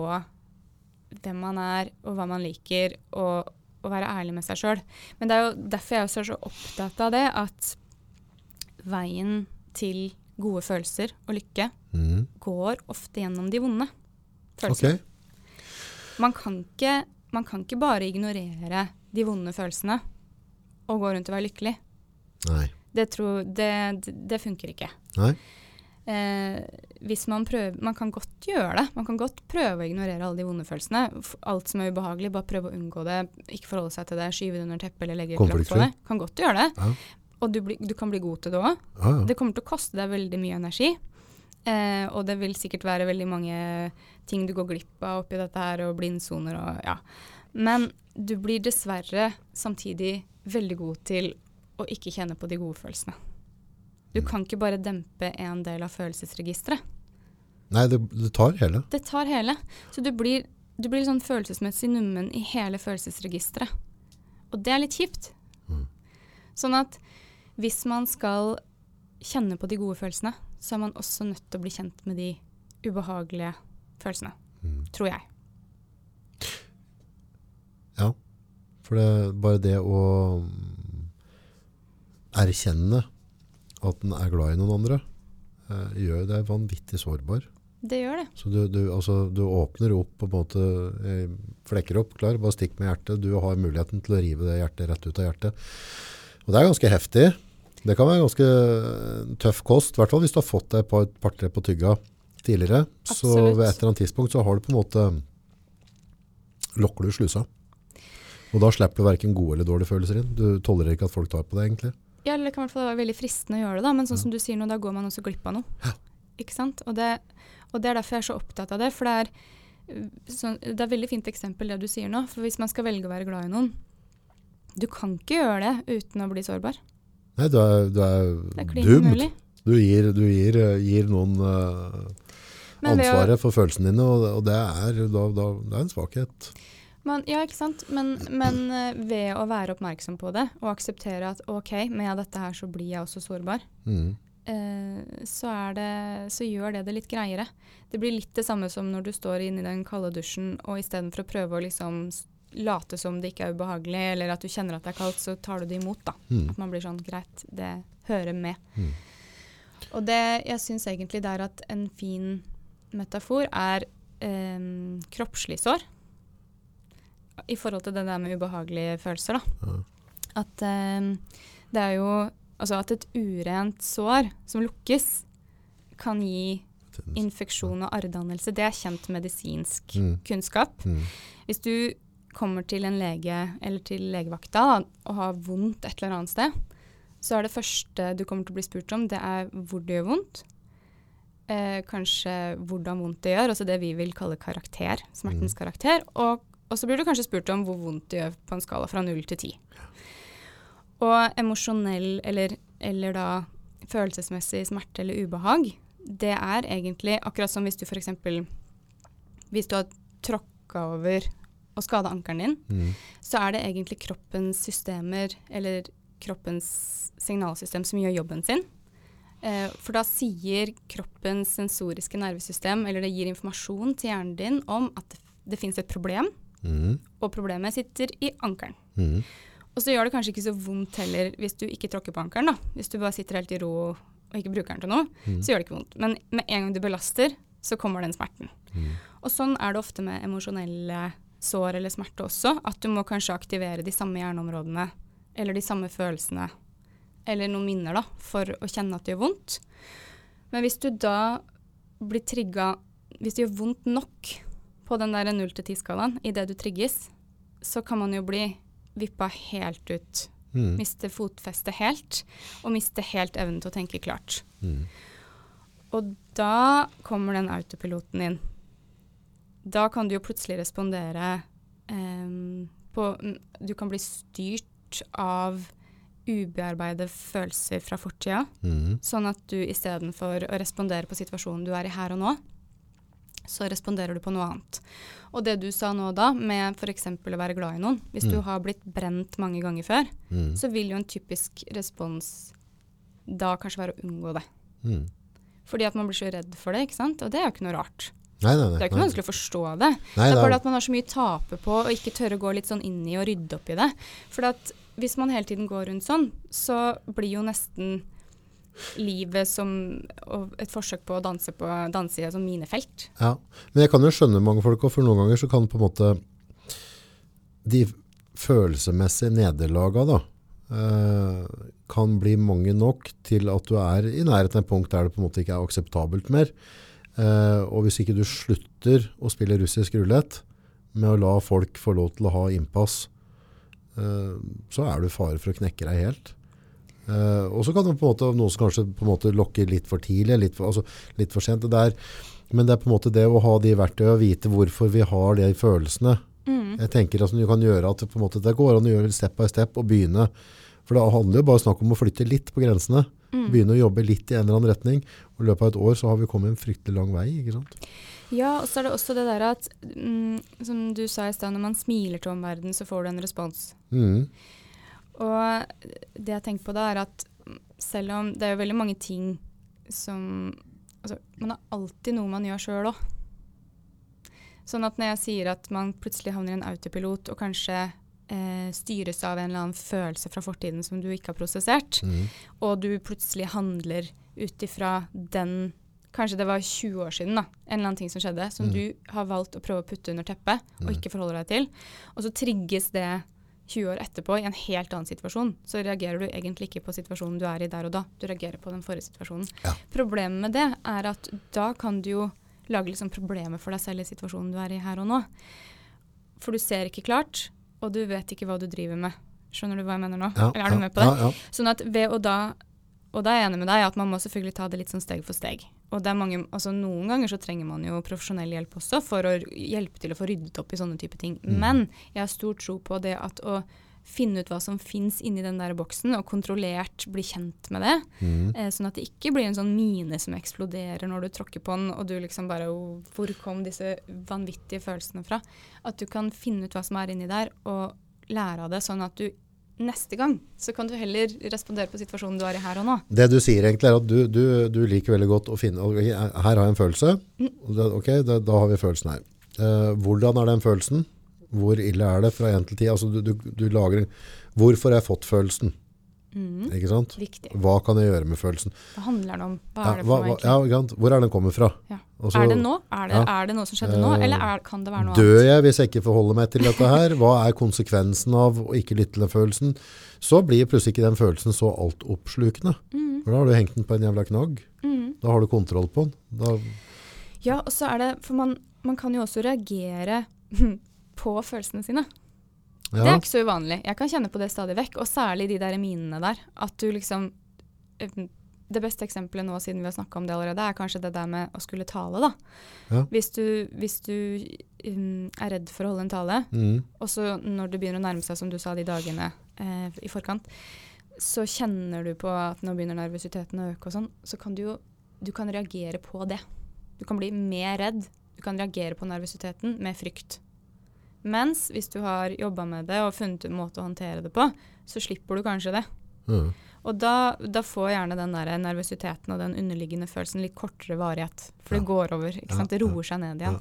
hvem man er, og hva man liker, og, og være ærlig med seg sjøl. Men det er jo derfor jeg også er så opptatt av det, at veien til gode følelser og lykke mm. går ofte gjennom de vonde følelsene. Okay. Man, kan ikke, man kan ikke bare ignorere de vonde følelsene og gå rundt og være lykkelig. Nei. Det, tror, det, det, funker ikke. Nei. Eh, hvis man prøver Man kan godt gjøre det. Man kan godt prøve å ignorere alle de vonde følelsene. Alt som er ubehagelig, bare prøve å unngå det. Ikke forholde seg til det, skyve det under teppet eller legge lokk på det. Kan godt gjøre det. Ja. Og du, bli, du kan bli god til det òg. Ja, ja. Det kommer til å koste deg veldig mye energi. Eh, og det vil sikkert være veldig mange ting du går glipp av oppi dette her, og blindsoner og ja. Men du blir dessverre samtidig veldig god til å ikke kjenne på de gode følelsene. Du kan ikke bare dempe en del av følelsesregisteret. Nei, det, det tar hele. Det tar hele. Så du blir, du blir sånn følelsesmessig nummen i hele følelsesregisteret. Og det er litt kjipt. Mm. Sånn at hvis man skal kjenne på de gode følelsene, så er man også nødt til å bli kjent med de ubehagelige følelsene. Mm. Tror jeg. Ja, for det, bare det å erkjenne at en er glad i noen andre, eh, gjør deg vanvittig sårbar. Det gjør det. Så du, du, altså, du åpner opp på en måte, eh, flekker opp, klar, bare stikk med hjertet. Du har muligheten til å rive det hjertet rett ut av hjertet. Og det er ganske heftig. Det kan være ganske eh, tøff kost, i hvert fall hvis du har fått deg et par, par, par, på tygga tidligere. Så Absolutt. ved et eller annet tidspunkt så har du på en måte, lokker du slusa. Og da slipper du hverken gode eller dårlige følelser inn. Du tolererer ikke at folk tar på deg, egentlig. Ja, eller det kan i hvert fall være veldig fristende å gjøre det, da. Men sånn som du sier nå, da går man også glipp av noe. Ikke sant? Og det, og det er derfor jeg er så opptatt av det. For det er, uh, sånn, det er veldig fint eksempel det du sier nå. For hvis man skal velge å være glad i noen Du kan ikke gjøre det uten å bli sårbar. Nei, du er, du Det er er dum. Du gir, du gir, eh, gir noen å- ansvaret for følelsene dine, og, og det, er, da, da, det er en svakhet. Men, ja, ikke sant. Men, men eh, ved å være oppmerksom på det, og akseptere at OK, med dette her så blir jeg også sårbar, Mm. eh, så, er det, så gjør det det litt greiere. Det blir litt det samme som når du står inne i den kalde dusjen, og istedenfor å prøve å liksom late som det ikke er ubehagelig, eller at du kjenner at det er kaldt, så tar du det imot, da. Mm. At man blir sånn greit, det hører med. Mm. Og det jeg syns egentlig er at en fin metafor er eh, kroppslig sår. I forhold til det der med ubehagelige følelser, da. Ja. At eh, det er jo Altså at et urent sår som lukkes, kan gi infeksjon og arrdannelse. Det er kjent medisinsk Mm. kunnskap. Mm. Hvis du kommer til en lege eller til legevakta og har vondt et eller annet sted, så er det første du kommer til å bli spurt om, det er hvor det gjør vondt. Eh, kanskje hvordan vondt det gjør, altså det vi vil kalle karakter, smertens karakter. Og, og så blir du kanskje spurt om hvor vondt det gjør på en skala fra null til ti. Og emosjonell eller, eller da følelsesmessig smerte eller ubehag, det er egentlig akkurat som hvis du f.eks. Hvis du har tråkka over og skada ankelen din, Mm. så er det egentlig kroppens systemer, eller kroppens signalsystem, som gjør jobben sin. Eh, for da sier kroppens sensoriske nervesystem, eller det gir informasjon til hjernen din om at det, det fins et problem, Mhm. og problemet sitter i ankelen. Mm. Og så gjør det kanskje ikke så vondt heller hvis du ikke tråkker på ankelen. Hvis du bare sitter helt i ro og ikke bruker den til noe, mm. så gjør det ikke vondt. Men med en gang du belaster, så kommer den smerten. Mhm. Og sånn er det ofte med emosjonelle sår eller smerte også, at du må kanskje aktivere de samme hjerneområdene eller de samme følelsene eller noen minner da, for å kjenne at det gjør vondt. Men hvis du da blir trigga Hvis det gjør vondt nok på den der 0 til 10-skalaen idet du trigges, så kan man jo bli vippa helt ut. Mm. Miste fotfestet helt, og miste helt evnen til å tenke klart. Mm. Og da kommer den autopiloten inn. Da kan du jo plutselig respondere um, på mm, Du kan bli styrt av ubearbeidede følelser fra fortida. mm. Sånn at du istedenfor å respondere på situasjonen du er i her og nå, så responderer du på noe annet. Og det du sa nå da, med f.eks. å være glad i noen Hvis du Mm. har blitt brent mange ganger før, mm. så vil jo en typisk respons da kanskje være å unngå det. Mm. Fordi at man blir så redd for det, ikke sant? Og det er jo ikke noe rart. Nei, nei, nei. Det er ikke noe vanskelig å forstå det. Det er bare at man har så mye å tape på å ikke tørre å gå litt sånn inn i og rydde opp i det. For hvis man hele tiden går rundt sånn, så blir jo nesten livet som og et forsøk på å danse, på, danse som mine felt. Ja, men jeg kan jo skjønne mange folk, og for noen ganger så kan på en måte de følelsesmessige nederlaga da, eh, kan bli mange nok til at du er i nærheten av et punkt der det på en måte ikke er akseptabelt mer. Eh, og hvis ikke du slutter å spille russisk rulett med å la folk få lov til å ha innpass, eh, så er du fare for å knekke deg helt. Eh, og så kan det på en måte noen som kanskje på en måte lokker litt for tidlig, litt for, altså litt for sent. Det der, men det er på en måte det å ha de verktøyene og vite hvorfor vi har de følelsene. Jeg tenker at du kan gjøre at på en måte, det går an å gjøre step by step og begynne. For det handler jo bare snakk om å flytte litt på grensene. Begynne å jobbe litt i en eller annen retning. Og I løpet av et år så har vi kommet en fryktelig lang vei. ikke sant? Ja, og så er det også det der at, mm, som du sa i stad, når man smiler til omverdenen, så får du en respons. Mhm. Og det jeg tenker på da, er at selv om det er jo veldig mange ting som Altså, man har alltid noe man gjør sjøl òg. Sånn at når jeg sier at man plutselig havner i en autopilot og kanskje eh, styres av en eller annen følelse fra fortiden som du ikke har prosessert, mm. og du plutselig handler ut ifra den Kanskje det var 20 år siden, da. En eller annen ting som skjedde, som Mm. du har valgt å prøve å putte under teppet og Mm. ikke forholder deg til. Og så trigges det 20 år etterpå i en helt annen situasjon. Så reagerer du egentlig ikke på situasjonen du er i der og da. Du reagerer på den forrige situasjonen. Ja. Problemet med det er at da kan du jo lage liksom problemer for deg selv i situasjonen du er i her og nå. For du ser ikke klart, og du vet ikke hva du driver med. Skjønner du hva jeg mener nå? Ja, Eller er du med på det? Ja. Sånn at ved å da Og da er jeg enig med deg at man må selvfølgelig ta det litt sånn steg for steg. Og det mange, altså Noen ganger så trenger man jo profesjonell hjelp også for å hjelpe til å få ryddet opp i sånne type ting. Mm. Men jeg har stor tro på det at å finne ut hva som fins inni den der boksen, og kontrollert bli kjent med det. Mm. Eh, sånn at det ikke blir en sånn mine som eksploderer når du tråkker på den, og du liksom bare oh, Hvor kom disse vanvittige følelsene fra? At du kan finne ut hva som er inni der, og lære av det, sånn at du neste gang så kan du heller respondere på situasjonen du er i her og nå. Det du sier egentlig er at du, du, du liker veldig godt å finne okay, Her har jeg en følelse. og ok, det, da har vi følelsen her. Eh, hvordan er den følelsen? Hvor ille er det fra 1 til 10? Altså, du, du, du lager Hvorfor har jeg fått følelsen? Mhm. Ikke sant? Viktig. Hva kan jeg gjøre med følelsen? Hva handler det om? Hva Ja, er det for noe, hva, ja, sant? Hvor er den kommet fra? Ja. Også, er det nå? Er det, ja. er det noe som skjedde nå, Eh, eller er, kan det være noe Dør annet? jeg hvis jeg ikke forholder meg til dette her? Hva er konsekvensen av å ikke lytte til den følelsen? Så blir plutselig ikke den følelsen så altoppslukende. Mm, For da har du hengt den på en jævla knagg. mm. Da har du kontroll på den. Da, Ja, og så er det For man, man kan jo også reagere på følelsene sine. Det er ikke så uvanlig. Jeg kan kjenne på det stadig vekk, og særlig de der minene der. At du liksom eh, Det beste eksempelet nå, siden vi har snakka om det allerede, er kanskje det der med å skulle tale, da. Ja. Hvis du, hvis du um, er redd for å holde en tale, Mm. og så når det begynner å nærme seg, som du sa, de dagene eh, i forkant, så kjenner du på at nå begynner nervøsiteten å øke og sånn, så kan du jo du kan reagere på det. Du kan bli mer redd. Du kan reagere på nervøsiteten med frykt. Mens hvis du har jobba med det og funnet en måte å håndtere det på, så slipper du kanskje det. Mm. Og da, da får gjerne den der nervøsiteten og den underliggende følelsen litt kortere varighet. For Ja. det går over. ikke Ja, sant? Det roer seg ned igjen.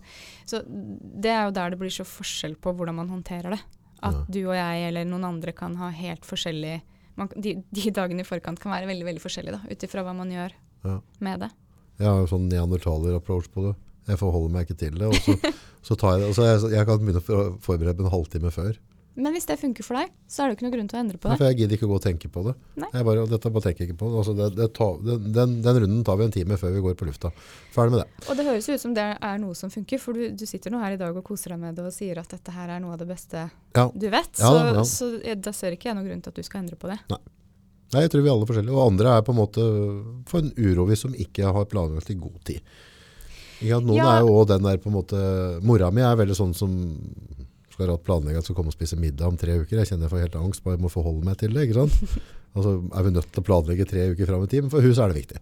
Så det er jo der det blir så forskjell på hvordan man håndterer det. At du og jeg eller noen andre kan ha helt forskjellig man, de, de dagene i forkant kan være veldig veldig forskjellige, ut ifra hva man gjør Ja. med det. Jeg har jo sånn neandertaler-approach på det. Jeg forholder meg ikke til det. Og så, så tar jeg det. Altså jeg, jeg kan begynne å forberede en halvtime før. Men hvis det funker for deg, så er det jo ikke noe grunn til å endre på det. Nei, For jeg gidder ikke å gå og tenke på det. Nei. Jeg bare, dette bare tenker jeg ikke på. Altså det, det tar, den, den, den runden tar vi en time før vi går på lufta. Ferdig med det. Og det høres ut som det er noe som funker, for du, du sitter nå her i dag og koser deg med det og sier at dette her er noe av det beste Ja. du vet. Ja, så, ja. så jeg- da ser ikke jeg noen grunn til at du skal endre på det. Nei, jeg tror vi er alle forskjellige. Og andre er på en måte for en urovis som ikke har planlagt i god tid. At noen Ja. er jo også den der på en måte Mora mi er veldig sånn som skal rart planlegge at skal komme og spise middag om tre uker. Jeg kjenner jeg får helt angst, bare må forholde meg til det. ikke sant? Altså er vi nødt til å planlegge tre uker fram i tid, men for hun så er det viktig.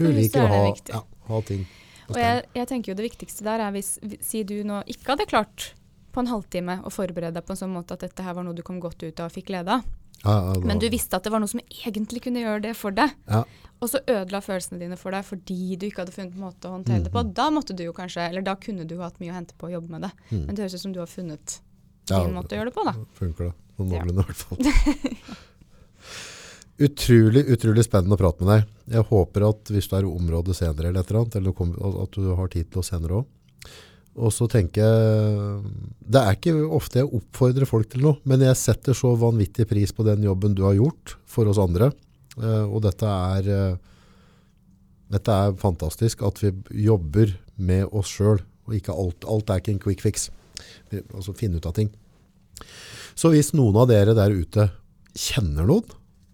Hun liker er å ha, ja, ha ting. Og jeg, jeg tenker jo det viktigste der er hvis vi- Si du nå ikke hadde klart på en halvtime å forberede deg på en sånn måte at dette her var noe du kom godt ut av og fikk glede av, ja, men du visste at det var noe som egentlig kunne gjøre det for deg, ja, og så ødela følelsene dine for deg fordi du ikke hadde funnet en måte å håndtere det på, Mhm. da måtte du jo kanskje, eller da kunne du hatt mye å hente på å jobbe med det. Mm. Men det høres ut som du har funnet Ja, måte å gjøre det på, da. Funker det. Sånn Ja. noenlunde i hvert fall. Utrolig, utrolig spennende å prate med deg. Jeg håper at hvis du er i området senere eller et eller annet, eller at du har tid til oss senere også. Og så tenker jeg, det er ikke ofte jeg oppfordrer folk til noe, men jeg setter så vanvittig pris på den jobben du har gjort for oss andre. Eh, Og dette er, eh, dette er fantastisk at vi jobber med oss selv, og alt, alt er ikke en quick fix. Altså finne ut av ting. Så hvis noen av dere der ute kjenner noen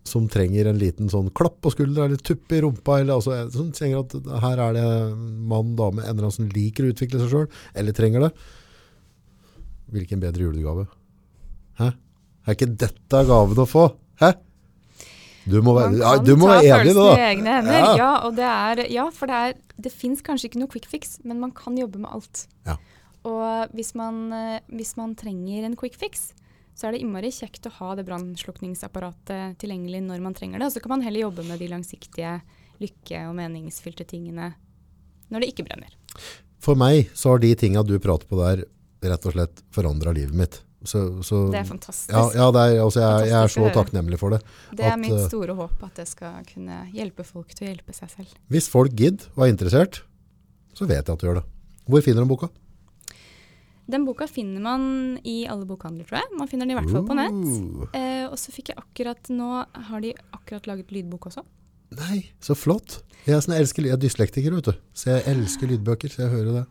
som trenger en liten sånn klapp på skuldra eller tupp i rumpa, eller altså, som trenger at her er det mann, dame, en eller annen som liker å utvikle seg selv, eller trenger det, hvilken bedre julegave? Hæ? Er ikke dette gaven å få? Hæ? Du må være, ja, du må være enig da. i egne hender. Ja. Ja, og det er, ja for det, er, det fins kanskje ikke noe quick fix, men man kan jobbe med alt. Ja. Og hvis man, eh, hvis man trenger en quick fix, så er det innmari kjekt å ha det brannslukningsapparatet tilgjengelig når man trenger det. Og så kan man heller jobbe med de langsiktige lykke- og meningsfylte tingene når det ikke brenner. For meg så har de tinga du prater på der rett og slett forandra livet mitt. Så, så, Det er fantastisk. Ja, ja er, altså jeg, jeg er så takknemlig for det. det er at, mitt eh, store håp at det skal kunne hjelpe folk til å hjelpe seg selv. Hvis folk gidder og er interessert, så vet jeg at du gjør det. Hvor finner de boka? Den boka finner man i alle bokhandler, tror jeg. Man finner den i hvert fall på nett. Uh, Eh, og så fikk jeg akkurat nå Har de akkurat laget lydbok også? nei, så flott. Jeg er, sånn, jeg, elsker, jeg er dyslektiker, vet du. Så jeg elsker lydbøker, så jeg hører det.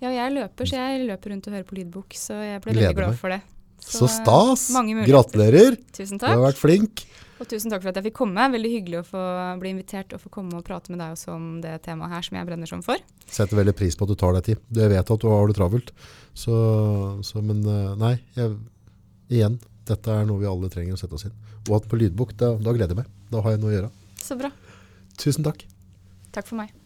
Ja, jeg løper, så jeg løper rundt og hører på lydbok, så jeg ble Gleder veldig glad meg. for det. Så, stas! Gratulerer! Tusen takk. Du har vært flink. Og tusen takk for at jeg fikk komme. Veldig hyggelig å få bli invitert og få komme og prate med deg også om det temaet her som jeg brenner sånn for. Setter veldig pris på at du tar deg tid. Jeg vet at du har det travelt. Så, så men eh, nei, jeg, igjen, dette er noe vi alle trenger å sette oss inn. Og at på lydbok, da, da gleder jeg meg. Da har jeg noe å gjøre. Så bra. Tusen takk. Takk for meg.